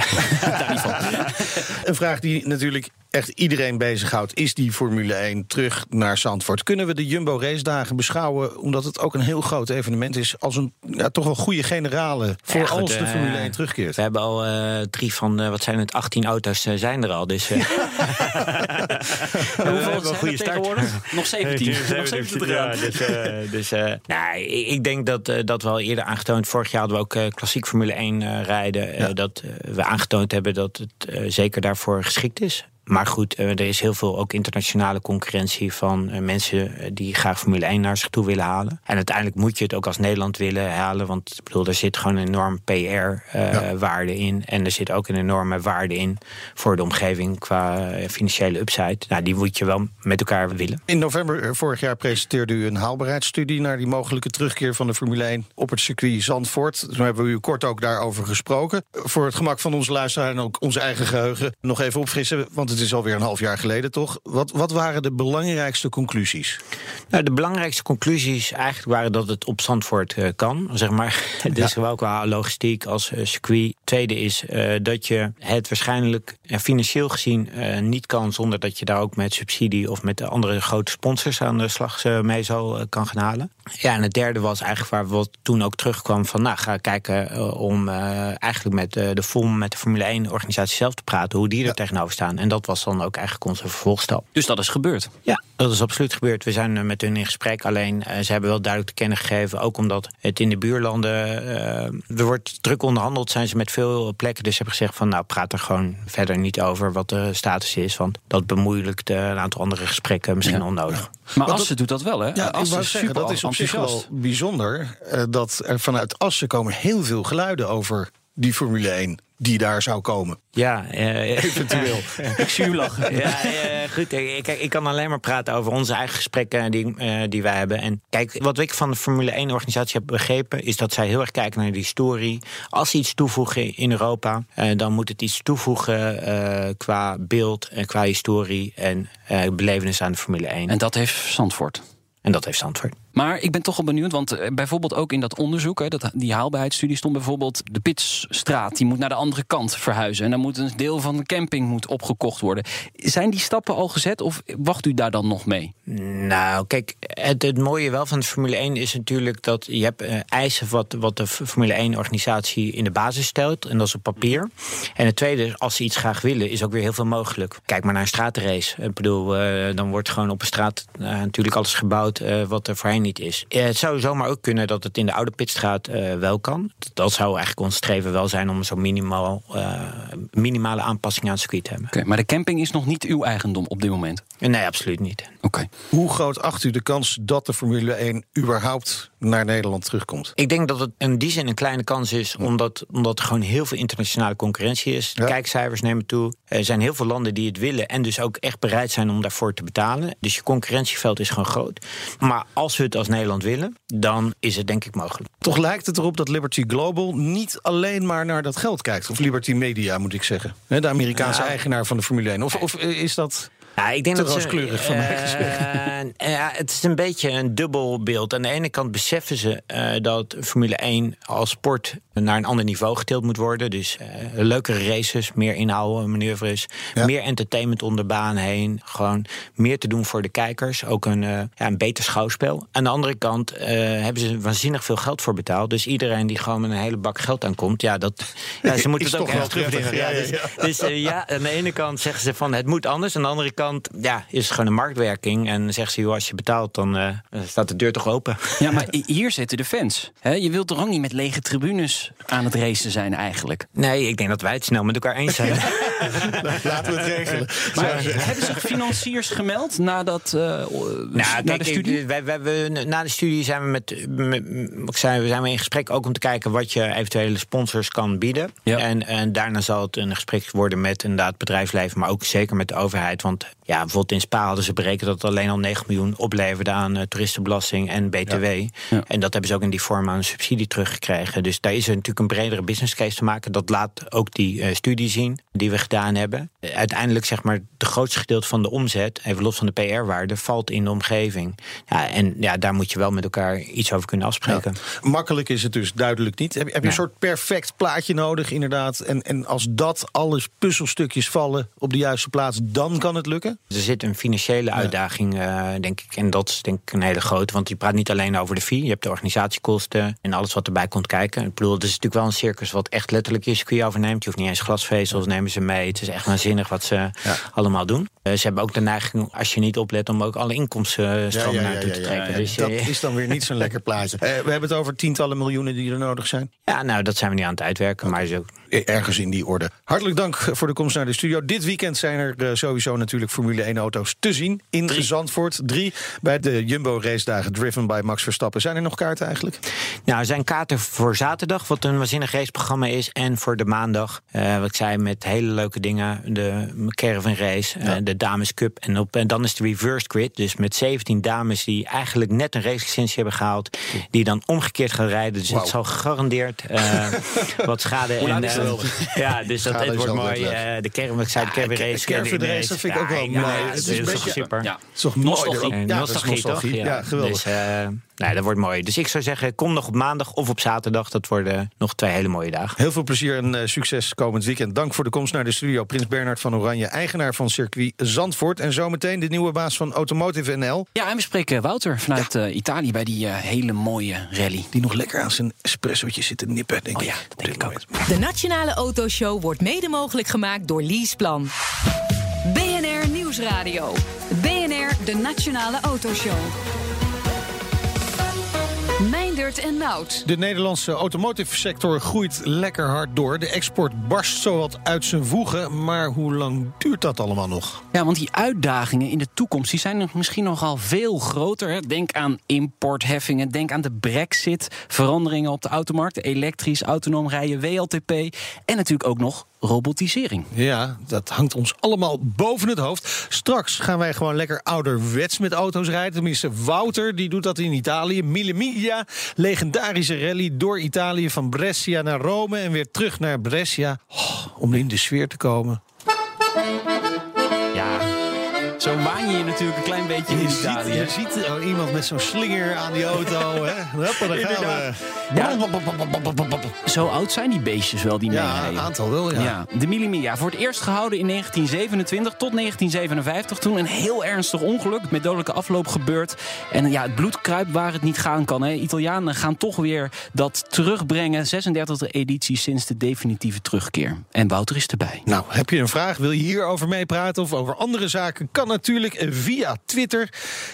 Een vraag die natuurlijk echt iedereen bezighoudt... is die Formule 1 terug naar Zandvoort. Kunnen we de Jumbo race dagen beschouwen... omdat het ook een heel groot evenement is... als een ja, toch wel goede generale voor Ja, goed, als de eh, Formule 1 terugkeert? We hebben al eh, drie van, eh, wat zijn het, 18 auto's zijn er al. Dus, eh, Hoeveel hebben een zijn goede start. tegenwoordig? Nog 17. Nog 17 te gaan. Ja, dus, eh, dus eh, nou, ik, ik denk dat, dat we al eerder aangetoond... Vorig jaar hadden we ook klassiek Formule 1 eh, rijden. Ja. dat we aangetoond hebben dat het zeker daarvoor geschikt is. Maar goed, eh, er is heel veel ook internationale concurrentie van eh, mensen eh, die graag Formule 1 naar zich toe willen halen. En uiteindelijk moet je het ook als Nederland willen halen. Want ik bedoel, er zit gewoon een enorm PR-waarde in. En er zit ook een enorme waarde in voor de omgeving qua financiële upside. Nou, die moet je wel met elkaar willen. In november vorig jaar presenteerde u een haalbaarheidsstudie... naar die mogelijke terugkeer van de Formule 1 op het circuit Zandvoort. Toen hebben we u kort ook daarover gesproken. Voor het gemak van onze luisteraar en ook onze eigen geheugen... nog even opfrissen, want het is alweer een half jaar geleden, toch? Wat, wat waren de belangrijkste conclusies? Nou, de belangrijkste conclusies eigenlijk waren dat het op Zandvoort eh, kan. Zeg maar. Is zowel qua logistiek als eh, circuit. Tweede is eh, dat je het waarschijnlijk financieel gezien niet kan... zonder dat je daar ook met subsidie of met de andere grote sponsors aan de slag mee zo eh, kan gaan halen. Ja, en het derde was eigenlijk waar we toen ook terugkwam van... nou, ga kijken om eigenlijk met de FOM, met de Formule 1-organisatie zelf te praten... hoe die er tegenover staan. En dat was dan ook eigenlijk onze vervolgstap. Dus dat is gebeurd. Ja, dat is absoluut gebeurd. We zijn eh, met hun in gesprek. Alleen eh, ze hebben wel duidelijk te kennen gegeven. Ook omdat het in de buurlanden. eh, er wordt druk onderhandeld. Zijn ze met veel plekken. Dus ze hebben gezegd van. Nou, praat er gewoon verder niet over wat de status is. Want dat bemoeilijkt een aantal andere gesprekken misschien Ja. onnodig. Maar dat- Assen doet dat wel, hè? Ja, ik Assen wou is zeggen, super dat is op zich wel bijzonder. eh, dat er vanuit Assen komen heel veel geluiden over die Formule 1 die daar zou komen. Ja, eh, Eventueel. Ik zie u lachen. Ja, eh, goed. eh, Ik, ik kan alleen maar praten over onze eigen gesprekken die, eh, die wij hebben. En kijk, wat ik van de Formule 1-organisatie heb begrepen, is dat zij heel erg kijken naar die historie. Als ze iets toevoegen in Europa, eh, dan moet het iets toevoegen eh, qua beeld en qua historie en eh belevenis aan de Formule 1. En En, dat heeft Zandvoort. dat heeft Zandvoort. Maar ik ben toch wel benieuwd, want eh, bijvoorbeeld ook in dat onderzoek, hè, dat, die haalbaarheidsstudie, stond bijvoorbeeld de Pitsstraat, die moet naar de andere kant verhuizen. En dan moet een deel van de camping moet opgekocht worden. Zijn die stappen al gezet of wacht u daar dan nog mee? Nou, kijk, het, het mooie wel van de Formule 1 is natuurlijk dat je hebt uh, eisen wat, wat de Formule 1-organisatie in de basis stelt. En dat is op papier. En het tweede, als ze iets graag willen, is ook weer heel veel mogelijk. Kijk maar naar een straatrace. Ik bedoel, uh, dan wordt gewoon op een straat natuurlijk alles gebouwd wat er voorheen niet is. het zou zomaar ook kunnen dat het in de oude pitstraat wel kan. Dat zou eigenlijk ons streven wel zijn om zo minimaal, minimale aanpassingen aan het circuit te hebben. Okay, maar de camping is nog niet uw eigendom op dit moment? Nee, absoluut niet. Oké. Hoe groot acht u de kans dat de Formule 1 überhaupt naar Nederland terugkomt? Ik denk dat het in die zin een kleine kans is, omdat, omdat er gewoon heel veel internationale concurrentie is. De kijkcijfers nemen toe. Er zijn heel veel landen die het willen en dus ook echt bereid zijn om daarvoor te betalen. Dus je concurrentieveld is gewoon groot. Maar als we het als Nederland willen, dan is het denk ik mogelijk. Toch lijkt het erop dat Liberty Global niet alleen maar naar dat geld kijkt. Of Liberty Media moet ik zeggen. De Amerikaanse ja. eigenaar van de Formule 1. Of, of is dat. Ja, ik denk Te dat ze, rooskleurig van mij eh, gezegd. ja, het is een beetje een dubbel beeld. Aan de ene kant beseffen ze eh, dat Formule 1 als sport naar een ander niveau getild moet worden. Dus eh, leukere races, meer inhouden, manoeuvres, Ja. meer entertainment om de baan heen. Gewoon meer te doen voor de kijkers. Ook een, eh, ja, een beter schouwspel. Aan de andere kant eh, hebben ze waanzinnig veel geld voor betaald. Dus iedereen die gewoon met een hele bak geld aankomt, ja, dat, ja, ze moeten het ook echt. Ja, Ja, dus dus eh, ja, aan de ene kant zeggen ze van het moet anders. Aan de andere kant ja, is het gewoon een marktwerking. En zeggen ze, joh, als je betaalt, dan eh, staat de deur toch open. Ja, maar hier zitten de fans. Hè? Je wilt toch ook niet met lege tribunes aan het racen zijn eigenlijk? Nee, ik denk dat wij het snel met elkaar eens zijn. Laten we het regelen. Maar hebben zich financiers gemeld nadat uh, Nou, na kijk, de studie? Wij, wij, wij- na de studie zijn we met, met, ik zei, we zijn we in gesprek ook om te kijken wat je eventuele sponsors kan bieden. Ja. En, en daarna zal het een gesprek worden met inderdaad bedrijfsleven, maar ook zeker met de overheid. Want ja, bijvoorbeeld in Spa hadden ze berekend dat het alleen al 9 miljoen opleverde aan eh, toeristenbelasting en BTW. Ja. En dat hebben ze ook in die vorm aan een subsidie teruggekregen. Dus daar is er natuurlijk een bredere business case te maken. Dat laat ook die eh, studie zien die we gedaan hebben. Eh, uiteindelijk zeg maar het grootste gedeelte van de omzet, even los van de PR-waarde, valt in de omgeving. Ja, en ja, daar moet je wel met elkaar iets over kunnen afspreken. Makkelijk is het dus duidelijk niet. Heb, heb je Nee. een soort perfect plaatje nodig, inderdaad? En, en als dat alles puzzelstukjes vallen op de juiste plaats, dan kan het lukken? Er zit een financiële uitdaging, eh, denk ik. En dat is denk ik een hele grote. Want je praat niet alleen over de fee. Je hebt de organisatiekosten en alles wat erbij komt kijken. Ik bedoel, het is natuurlijk wel een circus wat echt letterlijk je circuit overneemt. Je hoeft niet eens glasvezels, nemen ze mee. Het is echt waanzinnig wat ze allemaal doen. Eh, ze hebben ook de neiging, als je niet oplet, om ook alle inkomstenstromen naartoe te trekken. Dus, dat eh, is dan weer niet zo'n lekker plaatje. We hebben het over tientallen miljoenen die er nodig zijn. ja, nou, dat zijn we niet aan het uitwerken. Maar is ook Ergens in die orde. Hartelijk dank voor de komst naar de studio. Dit weekend zijn er eh, sowieso natuurlijk Formule 1 auto's te zien in Zandvoort. Drie bij de Jumbo race dagen driven by Max Verstappen. Zijn er nog kaarten eigenlijk? Nou, er zijn kaarten voor zaterdag, wat een waanzinnig raceprogramma is. En voor de maandag, eh, wat ik zei, met hele leuke dingen. De Caravan Race, eh, de Dames Cup. En, op, en dan is de reverse grid. Dus met 17 dames die eigenlijk net een racelicentie hebben gehaald. Die dan omgekeerd gaan rijden. Dus Wauw. het zal gegarandeerd wat schade en... eh, ja, dus dat, het is wordt mooi. eh, de ik zei de Caravan Ca- Race. Caravan de race, dat vind ik ook wel Ja, mooi. Het is een toch beetje- super. Ja. Het is toch mooi? Nostalgie. Toch? Ja, geweldig. Nee, dat wordt mooi. Dus ik zou zeggen, kom nog op maandag of op zaterdag. Dat worden nog twee hele mooie dagen. Heel veel plezier en eh, succes komend weekend. Dank voor de komst naar de studio. Prins Bernard van Oranje, eigenaar van circuit Zandvoort. En zometeen de nieuwe baas van Automotive NL. Ja, en we spreken Wouter vanuit eh, Italië bij die eh, hele mooie rally. Die nog lekker aan zijn espressootje zit te nippen, denk Oh ik. ja, dat denk ik ook. De Nationale Autoshow wordt mede mogelijk gemaakt door Leaseplan. BNR Nieuwsradio. BNR, de Nationale Autoshow. May Meindert en Nout. De Nederlandse automotive sector groeit lekker hard door. De export barst zowat uit zijn voegen. Maar hoe lang duurt dat allemaal nog? Ja, want die uitdagingen in de toekomst die zijn misschien nogal veel groter. Hè. Denk aan importheffingen, denk aan de brexit, veranderingen op de automarkt, elektrisch, autonoom rijden, WLTP en natuurlijk ook nog robotisering. Ja, dat hangt ons allemaal boven het hoofd. Straks gaan wij gewoon lekker ouderwets met auto's rijden. Tenminste, Wouter, die doet dat in Italië. Mille Miglia, legendarische rally door Italië van Brescia naar Rome... en weer terug naar Brescia Oh, om in de sfeer te komen. Ja, zo waan je natuurlijk klein beetje in ziet, Italië. je ziet oh, iemand met zo'n slinger aan die auto. hè? Hoppa, daar gaan we. Zo oud zijn die beestjes wel, die Ja, een aantal wel, ja. Ja, de Mille Miglia. Voor het eerst gehouden in 1927 tot 1957. Toen een heel ernstig ongeluk met dodelijke afloop gebeurd. En ja, het bloed kruipt waar het niet gaan kan. Hè. Italianen gaan toch weer dat terugbrengen. 36e editie sinds de definitieve terugkeer. En Wouter is erbij. Nou, heb je een vraag? Wil je hierover meepraten of over andere zaken? Kan natuurlijk via Twitter.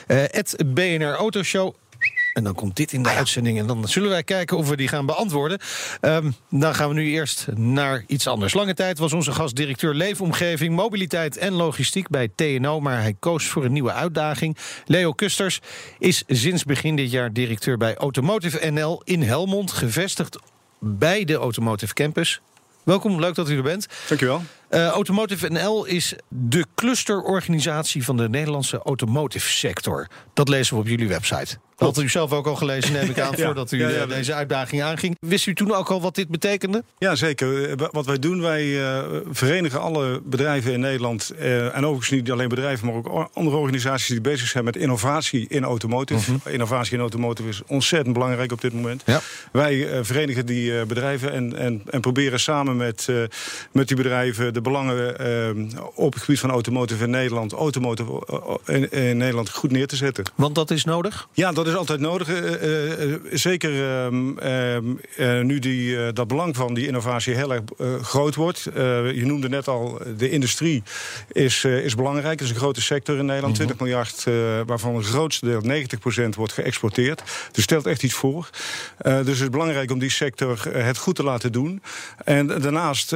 Het BNR Autoshow. En dan komt dit in de uitzending. En dan zullen wij kijken of we die gaan beantwoorden. Ehm, dan gaan we nu eerst naar iets anders. Lange tijd was onze gast directeur Leefomgeving, Mobiliteit en Logistiek bij TNO. Maar hij koos voor een nieuwe uitdaging. Leo Kusters is sinds begin dit jaar directeur bij Automotive NL in Helmond. Gevestigd bij de Automotive Campus. Welkom, leuk dat u er bent. Dankjewel. Uh, Automotive NL is de clusterorganisatie van de Nederlandse automotive sector. Dat lezen we op jullie website. Dat had u zelf ook al gelezen, neem ik aan, Ja, voordat u ja, ja, eh, deze uitdaging aanging. Wist u toen ook al wat dit betekende? Ja, zeker. Eh, Wat wij doen, wij eh, verenigen alle bedrijven in Nederland. eh, en overigens niet alleen bedrijven, maar ook andere organisaties die bezig zijn met innovatie in automotive. Innovatie in automotive is ontzettend belangrijk op dit moment. Ja. Wij eh, verenigen die eh, bedrijven en, en, en proberen samen met, eh, met die bedrijven de belangen eh, op het gebied van automotive in Nederland, automotive eh, in, in Nederland goed neer te zetten. Want dat is nodig. Ja, dat is altijd nodig. eh, zeker ehm, ehm, eh, nu die, dat belang van die innovatie heel erg groot wordt. Je noemde net al, de industrie is, is belangrijk. Het is een grote sector in Nederland. 20 miljard, eh, waarvan het grootste deel, 90% wordt geëxporteerd. Dus stelt echt iets voor. Dus het is belangrijk om die sector het goed te laten doen. En daarnaast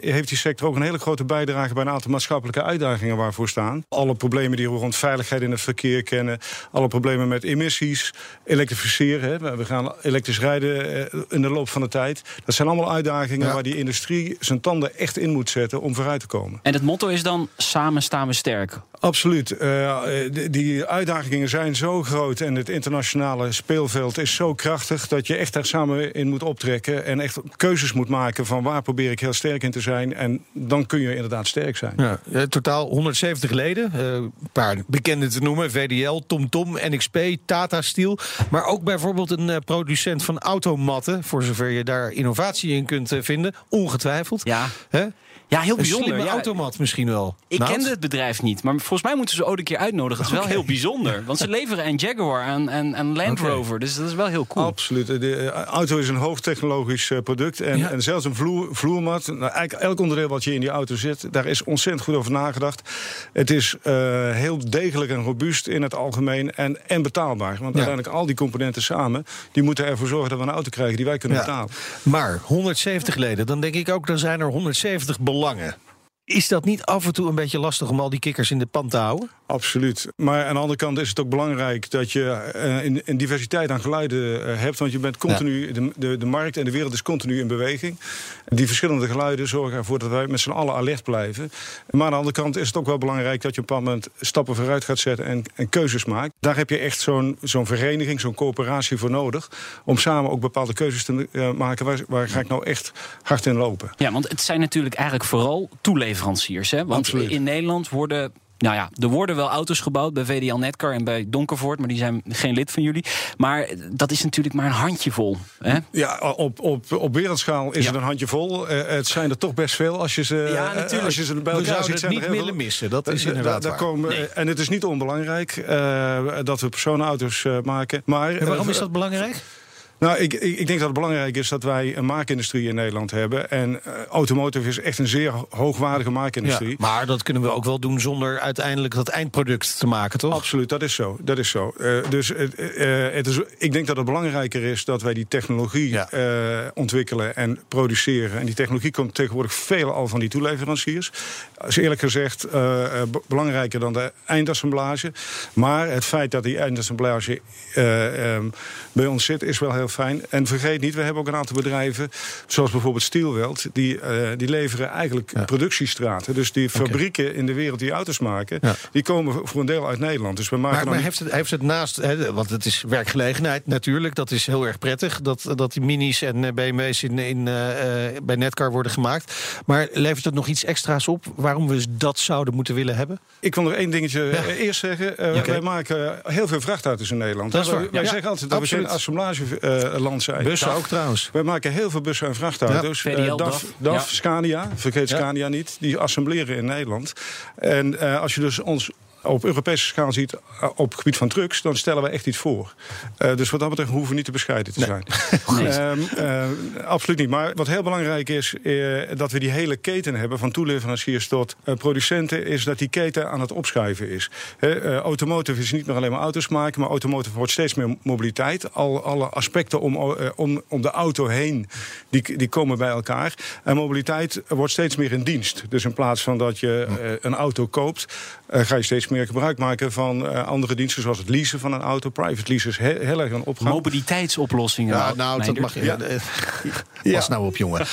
heeft die sector ook een hele grote bijdrage bij een aantal maatschappelijke uitdagingen waarvoor staan. Alle problemen die we rond veiligheid in het verkeer kennen. Alle problemen met emissies. Elektrificeren. Hè. We gaan elektrisch rijden eh, in de loop van de tijd. Dat zijn allemaal uitdagingen Ja. waar die industrie zijn tanden echt in moet zetten om vooruit te komen. En het motto is dan: samen staan we sterk. Absoluut. Eh, die- uitdagingen zijn zo groot en het internationale speelveld is zo krachtig dat je echt daar samen in moet optrekken en echt keuzes moet maken van waar probeer ik heel sterk in te zijn en dan kun je inderdaad sterk zijn. Ja, totaal 170 leden. Eh, een paar bekende te noemen. VDL, TomTom, NXP, Tata Steel. Maar ook bijvoorbeeld een eh, producent van automatten. Voor zover je daar innovatie in kunt vinden. Ongetwijfeld. Ja, Hè? Ja heel Een bijzonder. slimme Ja, automat misschien wel. Ik Nout? kende het bedrijf niet, maar volgens mij moeten ze ook een keer uitnodigen. Het is wel heel bijzonder. Want ze leveren een Jaguar en, en, en Land. Rover. Dus dat is wel heel cool. Absoluut. De eh, auto is een hoogtechnologisch eh, product. En, Ja. en zelfs een vloer, vloermat. Nou, eigenlijk elk onderdeel wat je in die auto zit, daar is ontzettend goed over nagedacht. Het is eh, heel degelijk en robuust in het algemeen en, en betaalbaar. Want Ja. uiteindelijk al die componenten samen, die moeten ervoor zorgen dat we een auto krijgen die wij kunnen Ja. betalen. Maar 170 leden, dan denk ik ook, dan zijn er 170 belangen. Lange. Is dat niet af en toe een beetje lastig om al die kikkers in de pan te houden? Absoluut. Maar aan de andere kant is het ook belangrijk dat je eh, een, een diversiteit aan geluiden eh, hebt. Want je bent continu, de, de, de markt en de wereld is continu in beweging. Die verschillende geluiden zorgen ervoor dat wij met z'n allen alert blijven. Maar aan de andere kant is het ook wel belangrijk dat je op een bepaald moment stappen vooruit gaat zetten en, en keuzes maakt. Daar heb je echt zo'n zo'n vereniging, zo'n coöperatie voor nodig. Om samen ook bepaalde keuzes te eh, maken. Waar, waar ga ik nou echt hard in lopen? Ja, want het zijn natuurlijk eigenlijk vooral toeleveranciers. Hè? Want Absoluut. in Nederland worden. Nou ja, er worden wel auto's gebouwd bij VDL Netcar en bij Donkervoort, maar die zijn geen lid van jullie. Maar dat is natuurlijk maar een handjevol. Hè? Ja, op, op, op wereldschaal is Ja. het een handjevol. Eh, het zijn er toch best veel als je ze, Ja, eh, natuurlijk. als je ze bij elkaar zouden ziet. het zijn er niet heel willen missen, dat is Da- da- inderdaad daar waar. komen, Nee. En het is niet onbelangrijk eh, dat we personenauto's eh, maken. Maar, En waarom eh, is dat belangrijk? Nou, ik, ik, ik denk dat het belangrijk is dat wij een maakindustrie in Nederland hebben. En eh, automotive is echt een zeer hoogwaardige maakindustrie. Ja, maar dat kunnen we ook wel doen zonder uiteindelijk dat eindproduct te maken, toch? Absoluut, dat is zo. Dat is zo. Eh, dus eh, het is, ik denk dat het belangrijker is dat wij die technologie Ja. ontwikkelen en produceren. En die technologie komt tegenwoordig veel al van die toeleveranciers. Dat is eerlijk gezegd be- belangrijker dan de eindassemblage. Maar het feit dat die eindassemblage eh, ehm, bij ons zit, is wel heel heel fijn. En vergeet niet, we hebben ook een aantal bedrijven, zoals bijvoorbeeld Steelweld, die, eh, die leveren eigenlijk productiestraten. Dus die fabrieken in de wereld die auto's maken, Ja. die komen voor een deel uit Nederland. Dus we maken Maar, maar heeft, het, heeft het naast, hè, want het is werkgelegenheid natuurlijk, dat is heel erg prettig dat, dat die minis en eh, BMW's in, in, eh, bij Netcar worden gemaakt. Maar levert het nog iets extra's op waarom we dat zouden moeten willen hebben? Ik wil nog één dingetje eerst zeggen. Wij maken heel veel vrachtauto's in Nederland. Dat is waar. Wij zeggen altijd dat absoluut. we geen assemblageland zijn. Bussen ook trouwens. Wij maken heel veel bussen en vrachtauto's. Ja, Eh, VDL, DAF, DAF. DAF, Ja. Scania, vergeet Ja. Scania niet. Die assembleren in Nederland. En eh, als je dus ons op Europese schaal ziet eh, op het gebied van trucks... dan stellen we echt iets voor. Eh, dus wat dat betreft hoeven we niet te bescheiden te zijn. Ehm, eh, absoluut niet. Maar wat heel belangrijk is, dat we die hele keten hebben... van toeleveranciers tot producenten... is dat die keten aan het opschuiven is. Automotive is niet meer alleen maar auto's maken... maar automotive wordt steeds meer mobiliteit. Al, alle aspecten om, om, om de auto heen, die, die komen bij elkaar. En mobiliteit wordt steeds meer in dienst. Dus in plaats van dat je een auto koopt... ga je steeds meer gebruik maken van eh, andere diensten... zoals het leasen van een auto. Private leases he- heel erg aan opgang. Mobiliteitsoplossingen. Ja, nou, dat Meindert. mag je. Ja. Pas nou op, jongen.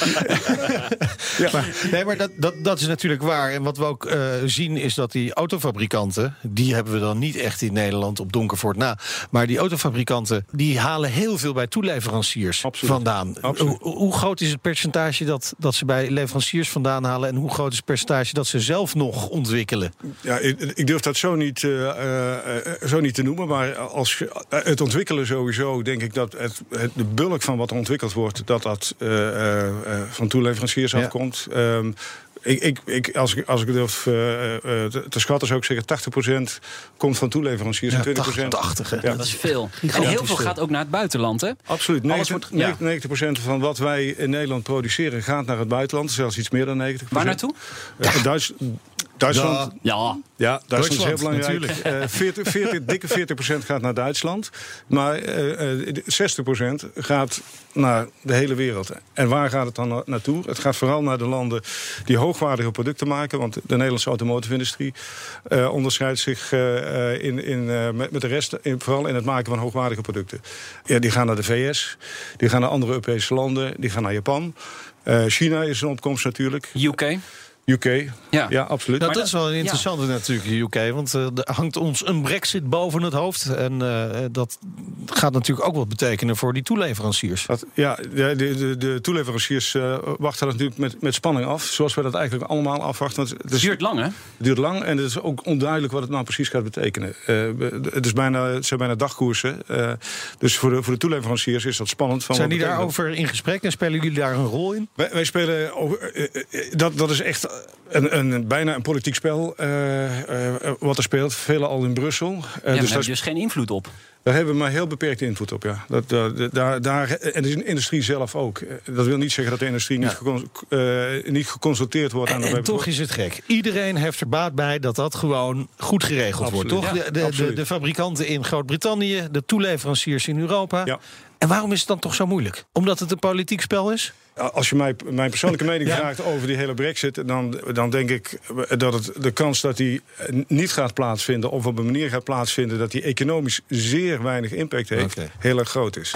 Maar, nee, maar dat, dat, dat is natuurlijk waar. En wat we ook eh, zien is dat die autofabrikanten... die hebben we dan niet echt in Nederland op Donkervoort na... maar die autofabrikanten die halen heel veel bij toeleveranciers Absoluut. vandaan. Absoluut. Hoe, hoe groot is het percentage dat, dat ze bij leveranciers vandaan halen... en hoe groot is het percentage dat ze zelf nog ontwikkelen? Ja, ik, ik durf dat zo niet, eh, eh, eh, zo niet te noemen. Maar als je- het ontwikkelen sowieso, denk ik dat het, het, de bulk van wat ontwikkeld wordt, dat dat eh, eh, eh, van toeleveranciers Ja. afkomt. Ehm, ik, ik, ik, als, ik, als ik durf eh, eh, te, te schatten, zou ik zeggen 80% komt van toeleveranciers Ja, en 20%. 80, hè? Ja. Dat is veel. En heel veel veel. gaat ook naar het buitenland, hè? Absoluut. Alles 90, wordt- ja. 90% van wat wij in Nederland produceren gaat naar het buitenland. Zelfs iets meer dan 90%. Waar naartoe? Eh, Duits, Duitsland, Ja. Ja, Duitsland is heel belangrijk. Eh 40, 40, dikke 40% gaat naar Duitsland. Maar eh, eh, 60% gaat naar de hele wereld. En waar gaat het dan na- naartoe? Het gaat vooral naar de landen die hoogwaardige producten maken. Want de Nederlandse automotive-industrie eh, onderscheidt zich eh, eh, in, in, eh, met, met de rest... In, vooral in het maken van hoogwaardige producten. Ja, die gaan naar de VS, die gaan naar andere Europese landen, die gaan naar Japan. Eh, China is een opkomst natuurlijk. UK. UK, Ja. ja, absoluut. Nou, dat is wel een ja. interessante natuurlijk, de UK. Want eh, er hangt ons een brexit boven het hoofd. En eh, dat gaat natuurlijk ook wat betekenen voor die toeleveranciers. Dat, ja, de, de, de, toeleveranciers eh, wachten dat natuurlijk met, met spanning af. Zoals we dat eigenlijk allemaal afwachten. Want het, is, duurt lang, hè? het duurt lang en het is ook onduidelijk wat het nou precies gaat betekenen. Eh, het, is bijna, het zijn bijna dagkoersen. eh, dus voor de, voor de toeleveranciers is dat spannend. Van Zijn die daarover in gesprek en spelen jullie daar een rol in? Wij, wij spelen over, dat, dat is echt een, een, bijna een politiek spel eh, eh, wat er speelt. Velen al in Brussel. Eh, Ja, we dus hebben daar, dus geen invloed op. daar hebben we maar heel beperkte invloed op. Ja. Dat, dat- daar, daar, en de industrie zelf ook. Eh, Dat wil niet zeggen dat de industrie niet, eh, niet geconsulteerd wordt. aan En, de en toch is het gek. Iedereen heeft er baat bij dat dat gewoon goed geregeld wordt. Absoluut. Toch? Ja, de, de, de, absoluut. de fabrikanten in Groot-Brittannië, de toeleveranciers in Europa. Ja. En waarom is het dan toch zo moeilijk? Omdat het een politiek spel is? Als je mij, mijn persoonlijke mening Ja. vraagt over die hele brexit... Dan, dan denk ik dat het, de kans dat die niet gaat plaatsvinden... of op een manier gaat plaatsvinden dat die economisch zeer weinig impact heeft... Heel erg groot is.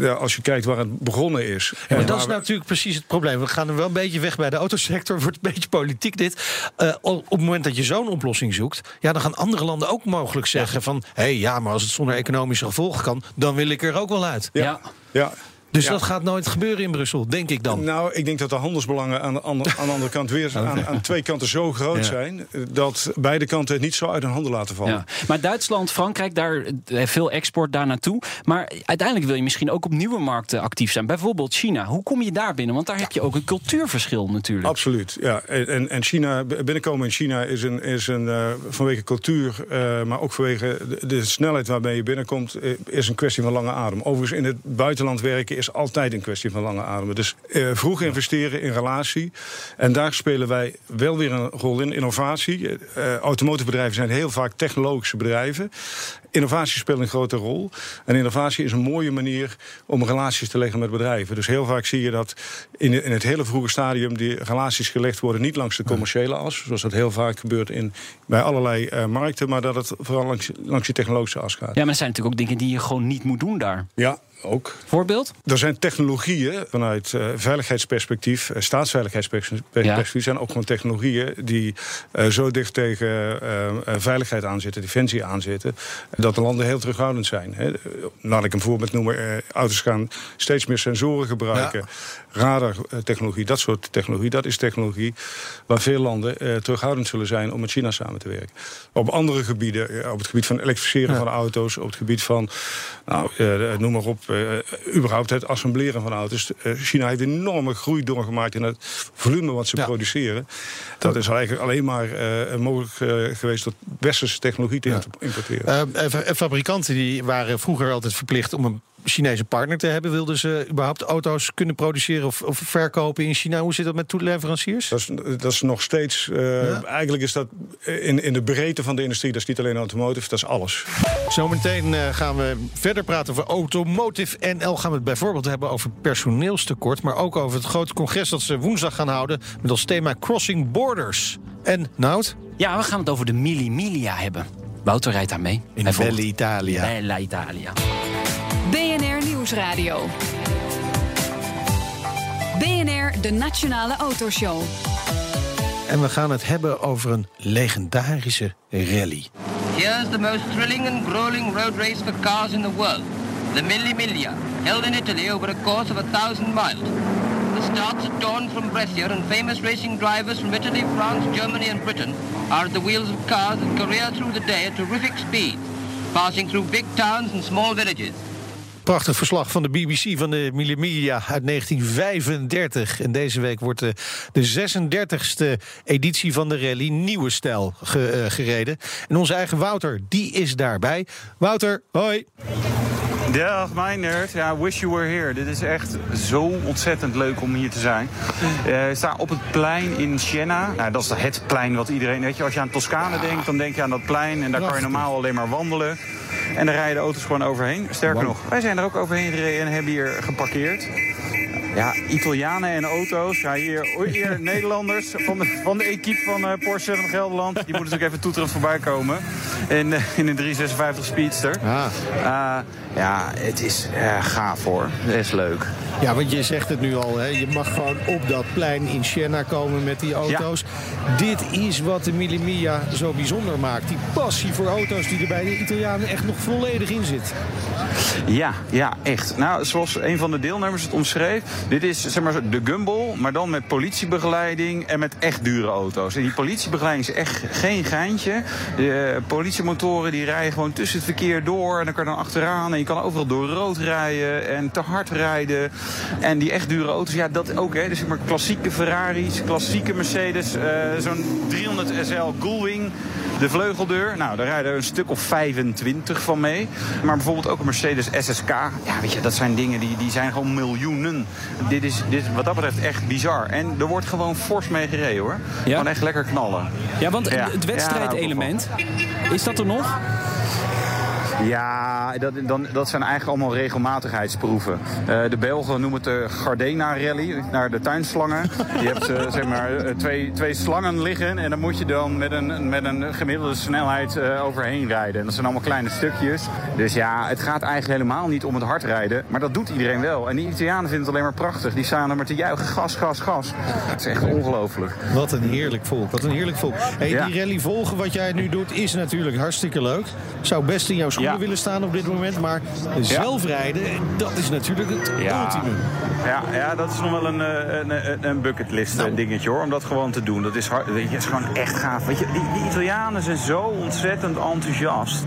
Ja, Als je kijkt waar het begonnen is... Ja, maar dat is we- natuurlijk precies het probleem. We gaan er wel een beetje weg bij de autosector. Wordt een beetje politiek dit. Eh, op het moment dat je zo'n oplossing zoekt... Ja, dan gaan andere landen ook mogelijk zeggen van... hé, hey, ja, maar als het zonder economische gevolgen kan... dan wil ik er ook wel uit. Ja. ja, Dus Ja. dat gaat nooit gebeuren in Brussel, denk ik dan. Nou, ik denk dat de handelsbelangen aan de, aan de andere kant weer aan, aan twee kanten zo groot Ja. zijn. eh, dat beide kanten het niet zo uit hun handen laten vallen. Ja. Maar Duitsland, Frankrijk, daar eh, veel export daar naartoe. Maar uiteindelijk wil je misschien ook op nieuwe markten actief zijn. Bijvoorbeeld China. Hoe kom je daar binnen? Want daar heb je ook een cultuurverschil natuurlijk. Absoluut, ja. En, en- China, binnenkomen in China is een, is een eh, vanwege cultuur, maar ook vanwege de, de snelheid waarmee je binnenkomt, is een kwestie van lange adem. Overigens, in het buitenland werken is altijd een kwestie van lange adem. Dus eh, vroeg investeren in relatie. En daar spelen wij wel weer een rol in. Innovatie. Eh automotivebedrijven zijn heel vaak technologische bedrijven. Innovatie speelt een grote rol. En innovatie is een mooie manier om relaties te leggen met bedrijven. Dus heel vaak zie je dat in, in het hele vroege stadium die relaties gelegd worden niet langs de commerciële as, zoals dat heel vaak gebeurt in, bij allerlei eh, markten, maar dat het vooral langs, langs die technologische as gaat. Ja, maar er zijn natuurlijk ook dingen die je gewoon niet moet doen daar. Ja, ook. Voorbeeld? Er zijn technologieën vanuit uh, veiligheidsperspectief, uh, staatsveiligheidsperspectief, ja. zijn ook gewoon technologieën die uh, zo dicht tegen veiligheid aanzitten, defensie aanzitten, dat de landen heel terughoudend zijn. Hè. Laat ik een voorbeeld noemen: auto's gaan steeds meer sensoren gebruiken, ja. radartechnologie, dat soort technologie. Dat is technologie waar veel landen terughoudend zullen zijn om met China samen te werken. Op andere gebieden, op het gebied van elektrificeren ja. van auto's, op het gebied van, nou, noem maar op, überhaupt het assembleren van auto's. China heeft enorme groei doorgemaakt in het volume wat ze ja. produceren. Dat is eigenlijk alleen maar mogelijk geweest door westerse technologie te importeren. Fabrikanten die waren vroeger altijd verplicht om een Chinese partner te hebben. Wilden ze überhaupt auto's kunnen produceren of, of verkopen in China? Hoe zit dat met toeleveranciers? Dat is, dat is nog steeds. Uh, ja? Eigenlijk is dat in, in de breedte van de industrie. Dat is niet alleen automotive, dat is alles. Zometeen uh, gaan we verder praten over automotive NL. Gaan we het bijvoorbeeld hebben over personeelstekort. Maar ook over het grote congres dat ze woensdag gaan houden. Met als thema Crossing Borders. En Nout? Ja, we gaan het over de Mili Milia hebben. Wouter rijdt daar mee. In Bella Italia. Bella Italia. BNR Nieuwsradio. BNR, de Nationale Autoshow. En we gaan het hebben over een legendarische rally. Here's the most thrilling and grueling road race for cars in the world. The Mille Miglia, held in Italy over a course of a thousand miles. The starts at dawn from Brescia and famous racing drivers from Italy, France, Germany and Britain are at the wheels of cars that career through the day at terrific speed, passing through big towns and small villages. Prachtig verslag van de BBC van de Mille uit 1935. En deze week wordt de, de 36e editie van de rally Nieuwe Stijl ge, uh, gereden. En onze eigen Wouter, die is daarbij. Wouter, hoi. Dag, mijn nerd. Ja, wish you were here. Dit is echt zo ontzettend leuk om hier te zijn. Uh, ik sta op het plein in Siena. Nou, dat is het plein wat iedereen... Weet je, als je aan Toscane denkt, dan denk je aan dat plein. En daar kan je normaal alleen maar wandelen. En daar rijden de auto's gewoon overheen. Sterker wow. nog, wij zijn er ook overheen gereden en hebben hier geparkeerd. Ja, Italianen en auto's. Ja, hier, hier Nederlanders van de, van de equipe van uh, Porsche van Gelderland. Die moeten natuurlijk even toeterend voorbij komen. In, uh, in een 356 Speedster. Ah. Uh, ja, het is gaaf hoor. Het is leuk. Ja, want je zegt het nu al. Hè? Je mag gewoon op dat plein in Siena komen met die auto's. Ja. Dit is wat de Mille Miglia zo bijzonder maakt. Die passie voor auto's die er bij de Italianen echt nog volledig in zit. Ja, ja, echt. Nou, zoals een van de deelnemers het omschreef. Dit is zeg maar de Gumball, maar dan met politiebegeleiding en met echt dure auto's. En die politiebegeleiding is echt geen geintje. De politiemotoren die rijden gewoon tussen het verkeer door. En dan kan je dan achteraan. En je kan overal door rood rijden en te hard rijden. En die echt dure auto's, ja, dat ook. Hè. Dus zeg maar klassieke Ferraris, klassieke Mercedes. Uh, Zo'n 300 SL Gullwing. De vleugeldeur, nou, daar rijden een stuk of 25 van mee. Maar bijvoorbeeld ook een Mercedes SSK. Ja, weet je, dat zijn dingen die, die zijn gewoon miljoenen. Dit is, dit is wat dat betreft echt bizar. En er wordt gewoon fors mee gereden hoor. Ja? Gewoon echt lekker knallen. Ja, want ja. het wedstrijdelement, ja, is dat er nog? Ja, dat, dan, dat zijn eigenlijk allemaal regelmatigheidsproeven. Uh, de Belgen noemen het de Gardena Rally, naar de tuinslangen. Je hebt uh, zeg maar twee, twee slangen liggen en dan moet je dan met een, met een gemiddelde snelheid uh, overheen rijden. En dat zijn allemaal kleine stukjes. Dus ja, het gaat eigenlijk helemaal niet om het hard rijden, maar dat doet iedereen wel. En die Italianen vinden het alleen maar prachtig. Die staan er maar te juichen, gas, gas, gas. Het is echt ongelooflijk. Wat een heerlijk volk, wat een heerlijk volk. Hey, ja. Die rally volgen, wat jij nu doet, is natuurlijk hartstikke leuk. Zou best in jouw schoenen ja. willen staan op dit moment. Maar zelf rijden, dat is natuurlijk het ultieme. Ja, ja, dat is nog wel een, een, een bucketlist nou. dingetje hoor, om dat gewoon te doen. Dat is, hard, weet je, dat is gewoon echt gaaf. Weet je, die, die Italianen zijn zo ontzettend enthousiast.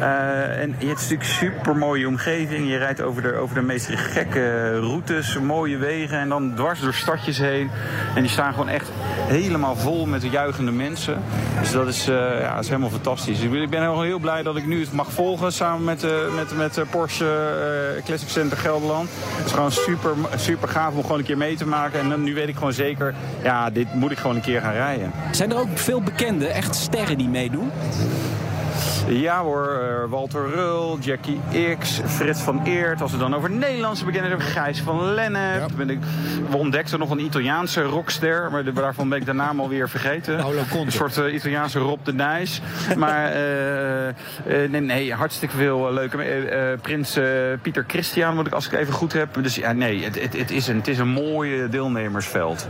Uh, en je hebt natuurlijk super mooie omgeving. Je rijdt over de, over de meest gekke routes, mooie wegen en dan dwars door stadjes heen. En die staan gewoon echt helemaal vol met juichende mensen. Dus dat is, uh, ja, dat is helemaal fantastisch. Ik ben heel, heel blij dat ik nu het mag volgen samen met, uh, met, met Porsche uh, Classic Center Gelderland. Het is gewoon super, super gaaf om gewoon een keer mee te maken. En nu weet ik gewoon zeker, ja, dit moet ik gewoon een keer gaan rijden. Zijn er ook veel bekende, echt sterren die meedoen? Ja hoor, uh, Walter Rul, Jackie X, Frits van Eert. Als we dan over Nederlandse bekenden hebben, Gijs van Lennep. Ja. Ben ik, we ontdekten nog een Italiaanse rockster, maar daarvan ben ik de naam alweer vergeten. Paolo Conte. Een soort uh, Italiaanse Rob de Nijs. maar uh, Eh, nee, nee, hartstikke veel eh, leuke. eh, eh, Prins eh, Pieter Christian, moet ik, als ik even goed heb. Dus ja, nee, het, het, het, is, een, het is een mooi deelnemersveld.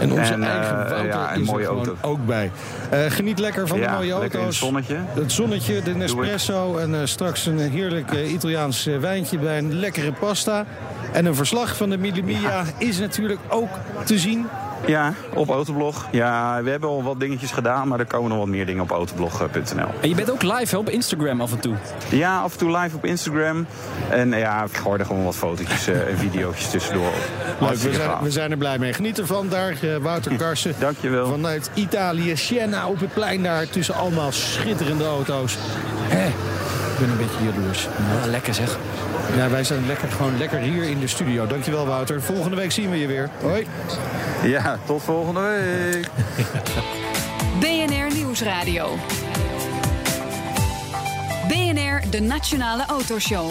En onze En, eigen eh, Wouter ja, is er mooie auto. ook bij. Eh, geniet lekker van de mooie lekker in het auto's. zonnetje. Het zonnetje, de Nespresso en eh, straks een heerlijk eh, Italiaans eh, wijntje bij een lekkere pasta. En een verslag van de Mille Miglia is natuurlijk ook te zien. Ja, op Autoblog. Ja, we hebben al wat dingetjes gedaan, maar er komen nog wat meer dingen op autoblog.nl. En je bent ook live hè, op Instagram af en toe. Ja, af en toe live op Instagram. En eh, ja, ik gooi er gewoon wat fotootjes eh, en video's tussendoor op. Leuk, we zijn, we zijn er blij mee. Geniet ervan daar, eh, Wouter Karsen. Dankjewel. Vanuit Italië, Siena op het plein daar tussen allemaal schitterende auto's. Hè, ik ben een beetje jaloers. Ja, lekker zeg. Ja, wij zijn lekker, gewoon lekker hier in de studio. Dankjewel Wouter. Volgende week zien we je weer. Hoi. Ja, tot volgende week. BNR Nieuwsradio. BNR, de Nationale Autoshow.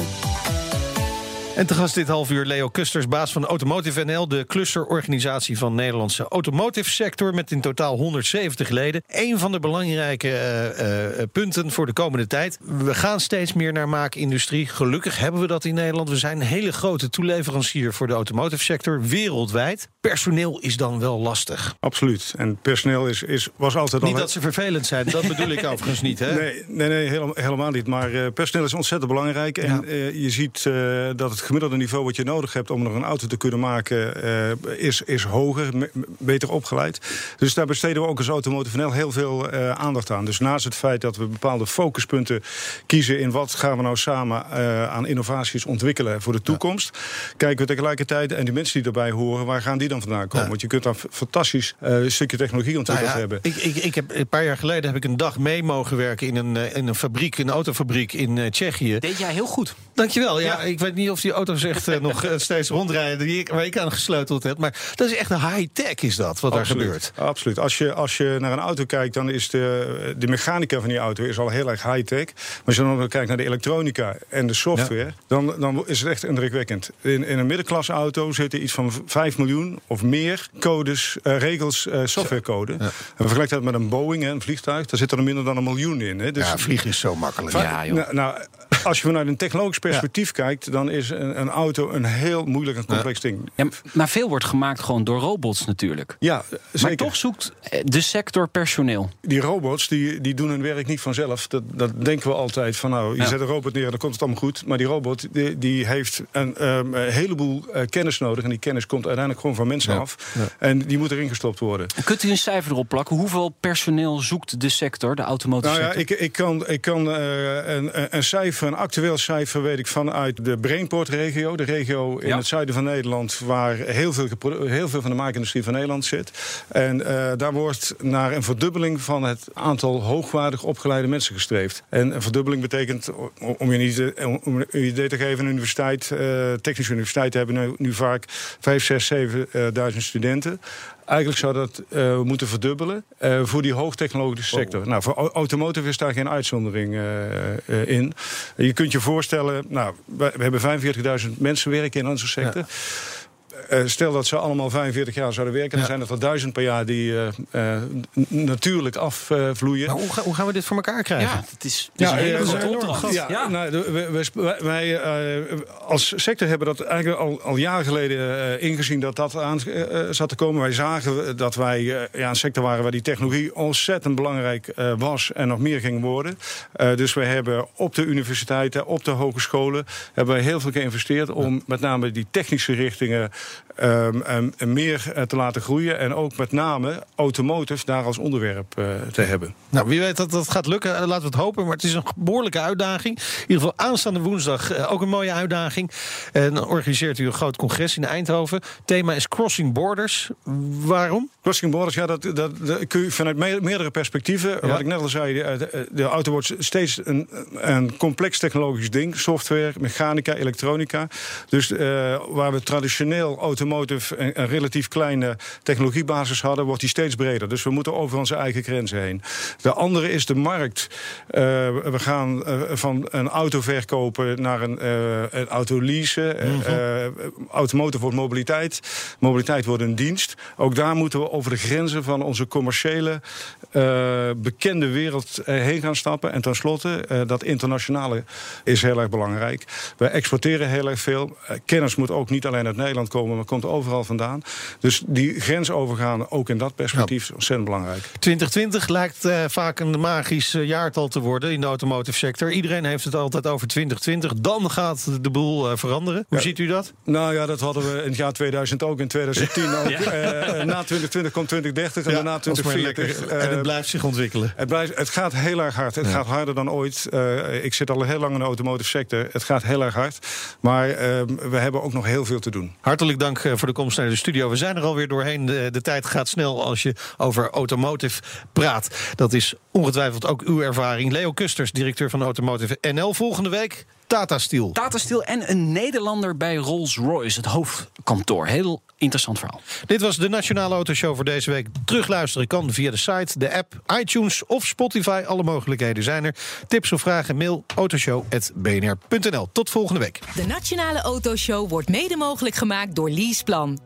En te gast dit half uur Leo Kusters, baas van Automotive NL... de clusterorganisatie van Nederlandse automotive sector... met in totaal 170 leden. Een van de belangrijke eh, eh, punten voor de komende tijd. We gaan steeds meer naar maakindustrie. Gelukkig hebben we dat in Nederland. We zijn een hele grote toeleverancier voor de automotive sector wereldwijd. Personeel is dan wel lastig. Absoluut. En personeel is, is, was altijd al... Niet dat ze vervelend zijn, dat bedoel ik overigens niet. Hè? Nee, nee, nee helemaal, helemaal niet. Maar eh, personeel is ontzettend belangrijk. En Ja. je ziet dat het gemiddelde niveau wat je nodig hebt om nog een auto te kunnen maken, eh, is, is hoger, me- beter opgeleid. Dus daar besteden we ook als Automotive NL heel veel eh, aandacht aan. Dus naast het feit dat we bepaalde focuspunten kiezen in wat gaan we nou samen eh, aan innovaties ontwikkelen voor de toekomst, kijken we tegelijkertijd, en die mensen die daarbij horen, waar gaan die dan vandaan komen? Ja. Want je kunt dan fantastisch eh, een stukje technologie ontwikkeld Nou ja, hebben. Ik, ik, ik heb, een paar jaar geleden heb ik een dag mee mogen werken in een, in een fabriek, een autofabriek in eh, Tsjechië. Deed jij heel goed. Dankjewel. Ja, ik weet niet of die auto's echt eh, nog eh, steeds rondrijden die ik, waar ik aan gesleuteld heb. Maar dat is echt een high-tech is dat, wat daar gebeurt. Absoluut. Als je, als je naar een auto kijkt, dan is de, de mechanica van die auto is al heel erg high-tech. Maar als je dan kijkt naar de elektronica en de software, dan, dan is het echt indrukwekkend. In, in een middenklasse auto zitten iets van 5 miljoen of meer codes, eh, regels, eh, softwarecode. En vergelijk dat met een Boeing, hè, een vliegtuig, daar zit er minder dan een miljoen in. Hè. Dus Ja, vliegen is zo makkelijk. Ja, joh. nou, nou, als je vanuit een technologisch perspectief kijkt, dan is een, een auto een heel moeilijk en complex ding. Ja, maar veel wordt gemaakt gewoon door robots natuurlijk. Ja, zeker. Maar toch zoekt eh, de sector personeel. die robots die, die doen hun werk niet vanzelf. Dat, dat denken we altijd van nou, je zet een robot neer dan komt het allemaal goed. Maar die robot die, die heeft een, ehm, een heleboel eh, kennis nodig. En die kennis komt uiteindelijk gewoon van mensen af. En die moet erin gestopt worden. Kunt u een cijfer erop plakken? Hoeveel personeel zoekt de sector, de automotive Nou ja, sector? ik, ik kan, ik kan eh, een, een cijfer, een actueel cijfer weet ik vanuit de Brainport-regio. De regio in Ja. het zuiden van Nederland waar heel veel, heel veel van de maakindustrie van Nederland zit. En eh, daar wordt naar een verdubbeling van het aantal hoogwaardig opgeleide mensen gestreefd. En een verdubbeling betekent, om je idee, om een idee te geven, een universiteit, eh, technische universiteiten hebben nu, nu vaak 5, 6, 7 eh, duizend studenten. Eigenlijk zou dat eh, moeten verdubbelen eh, voor die hoogtechnologische sector. Nou, voor au- automotive is daar geen uitzondering eh, in. Je kunt je voorstellen, nou, we, we hebben 45.000 mensen werken in onze sector. Eh, stel dat ze allemaal 45 jaar zouden werken, dan zijn er duizend per jaar die eh, eh, natuurlijk afvloeien. Hoe, ga- hoe gaan we dit voor elkaar krijgen? ja, het is, het is een hele grote opdracht. Ja, Ja. Nou, de- we- we- wij, wij, als sector hebben dat eigenlijk al, al jaren geleden ingezien dat dat aan zat te komen. Wij zagen dat wij ja, een sector waren waar die technologie ontzettend belangrijk eh, was en nog meer ging worden. Eh, dus we hebben op de universiteiten, op de hogescholen, hebben we heel veel geïnvesteerd om met name die technische richtingen em, meer eh, te laten groeien. En ook met name automotive daar als onderwerp eh, te hebben. Nou, wie weet dat dat gaat lukken. Eh, Laten we het hopen. Maar het is een behoorlijke uitdaging. In ieder geval aanstaande woensdag ook een mooie uitdaging. En dan organiseert u een groot congres in Eindhoven. Thema is Crossing Borders. Waarom? Crossing borders, ja, dat, dat, dat kun je vanuit me- meerdere perspectieven. Wat ik net al zei, de, de- de auto wordt steeds een, een complex technologisch ding. Software, mechanica, elektronica. Dus waar we traditioneel automotive een, een, relatief kleine technologiebasis hadden, wordt die steeds breder. Dus we moeten over onze eigen grenzen heen. De andere is de markt. Uh, we gaan uh, van een auto verkopen naar een, uh, een auto leasen. Mm -hmm. automotive wordt mobiliteit. Mobiliteit wordt een dienst. Ook daar moeten we over de grenzen van onze commerciële bekende wereld heen gaan stappen. En tenslotte, dat internationale is heel erg belangrijk. We exporteren heel erg veel. kennis moet ook niet alleen uit Nederland komen, maar komt overal vandaan. Dus die grens overgaan, ook in dat perspectief, ja. ontzettend belangrijk. 2020 lijkt uh, vaak een magisch uh, jaartal te worden in de automotive sector. Iedereen heeft het altijd over 2020. Dan gaat de boel uh, veranderen. Hoe ja. ziet u dat? Nou ja, dat hadden we in het jaar 2000 ook, in 2010 ook. na 2020 komt 2030 en daarna 2040. en het blijft zich ontwikkelen. Het, blijft, het gaat heel erg hard. Het gaat harder dan ooit. ik zit al heel lang in de automotive sector. Het gaat heel erg hard. Maar we hebben ook nog heel veel te doen. Dank voor de komst naar de studio. We zijn er alweer doorheen. De, de tijd gaat snel als je over automotive praat. Dat is ongetwijfeld ook uw ervaring. Leo Kusters, directeur van Automotive NL. Volgende week Tata Steel. Tata Steel en een Nederlander bij Rolls-Royce, het hoofdkantoor. Heel interessant verhaal. Dit was de Nationale Autoshow voor deze week. Terugluisteren kan via de site, de app, iTunes of Spotify. Alle mogelijkheden zijn er. Tips of vragen, mail autoshow.bnr.nl. Tot volgende week. De Nationale Autoshow wordt mede mogelijk gemaakt door Leaseplan.